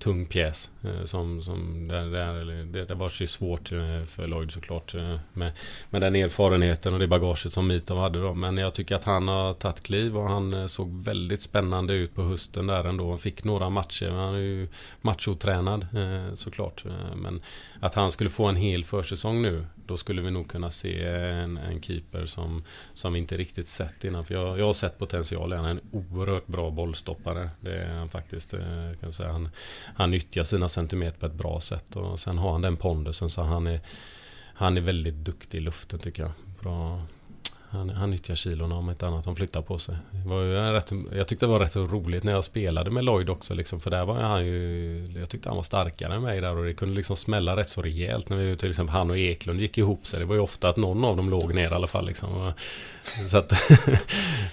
tung pjäs. Eh, som, som där, där, det, det var ju svårt eh, för Lloyd såklart. Eh, med, med den erfarenheten och det bagaget som Mitov hade då. Men jag tycker att han har tagit kliv och han såg väldigt spännande ut på hösten där ändå. Han fick några matcher. Han är ju machotränad såklart. Men att han skulle få en hel försäsong nu då skulle vi nog kunna se en, en keeper som, som vi inte riktigt sett innan. För jag, jag har sett potential. Han är en oerhört bra bollstoppare. Det är han faktiskt. Eh, kan säga. Han, han nyttjar sina centimeter på ett bra sätt. Och sen har han den pondusen så han är, han är väldigt duktig i luften tycker jag. Bra, han, han nyttjar kilona om inte annat. Han flyttar på sig. Det var ju rätt, jag tyckte det var rätt roligt när jag spelade med Lloyd också. Liksom, för där var han ju... Jag tyckte han var starkare än mig där och det kunde liksom smälla rätt så rejält. När vi till exempel han och Eklund gick ihop sig. Det var ju ofta att någon av dem låg ner i alla fall. Liksom. Så att...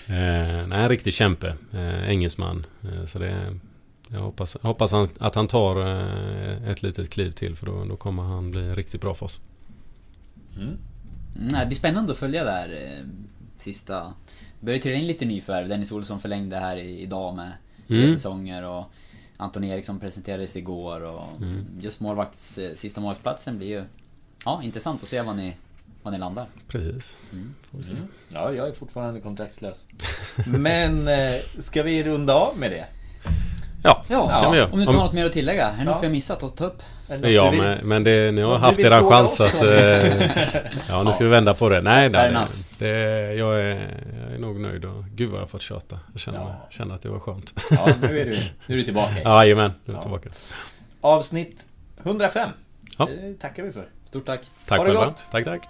Eh, nej, en riktig kämpe. Eh, engelsman. Eh, så det... Jag hoppas, hoppas han, att han tar ett litet kliv till för då, då kommer han bli riktigt bra för oss. Mm. Mm, det blir spännande att följa där eh, sista... Det börjar trilla in lite nyförvärv. Dennis Olsson förlängde här idag med tre mm. säsonger och Anton Eriksson presenterades igår och mm. just målvakts, eh, sista målvaktsplatsen blir ju ja, intressant att se vad ni, vad ni landar. Precis. Mm. Mm. Ja, jag är fortfarande kontraktslös. Men eh, ska vi runda av med det? Ja, ja, kan vi göra. Om du inte har något mer att tillägga? Är det något vi har missat att ta upp? Ja, men, men det, ni har haft er chans att... Eh, ja, nu ska vi vända på det. Nej, nej det, jag, är, jag är nog nöjd och gud vad jag har fått köta. Jag känner, ja. känner att det var skönt. Ja, nu är du, nu är du tillbaka. Jajamän, nu är jag tillbaka. Avsnitt 105. Ja. Det tackar vi för. Stort tack. Tack ha det gott. Tack, tack.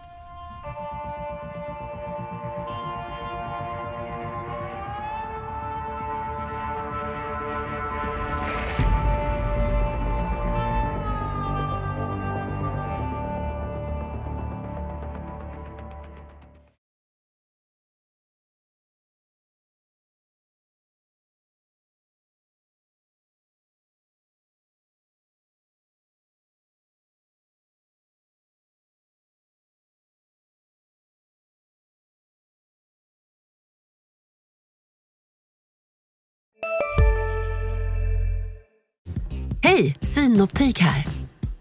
Hej, Synoptik här.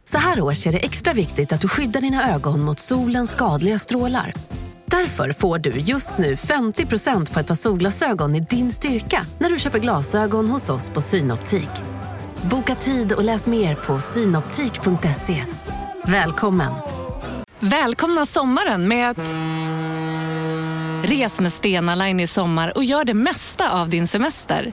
Så här års är det extra viktigt att du skyddar dina ögon mot solens skadliga strålar. Därför får du just nu 50% på ett par solglasögon i din styrka när du köper glasögon hos oss på Synoptik. Boka tid och läs mer på synoptik.se. Välkommen! Välkomna sommaren med att... Res med Stena Line i sommar och gör det mesta av din semester.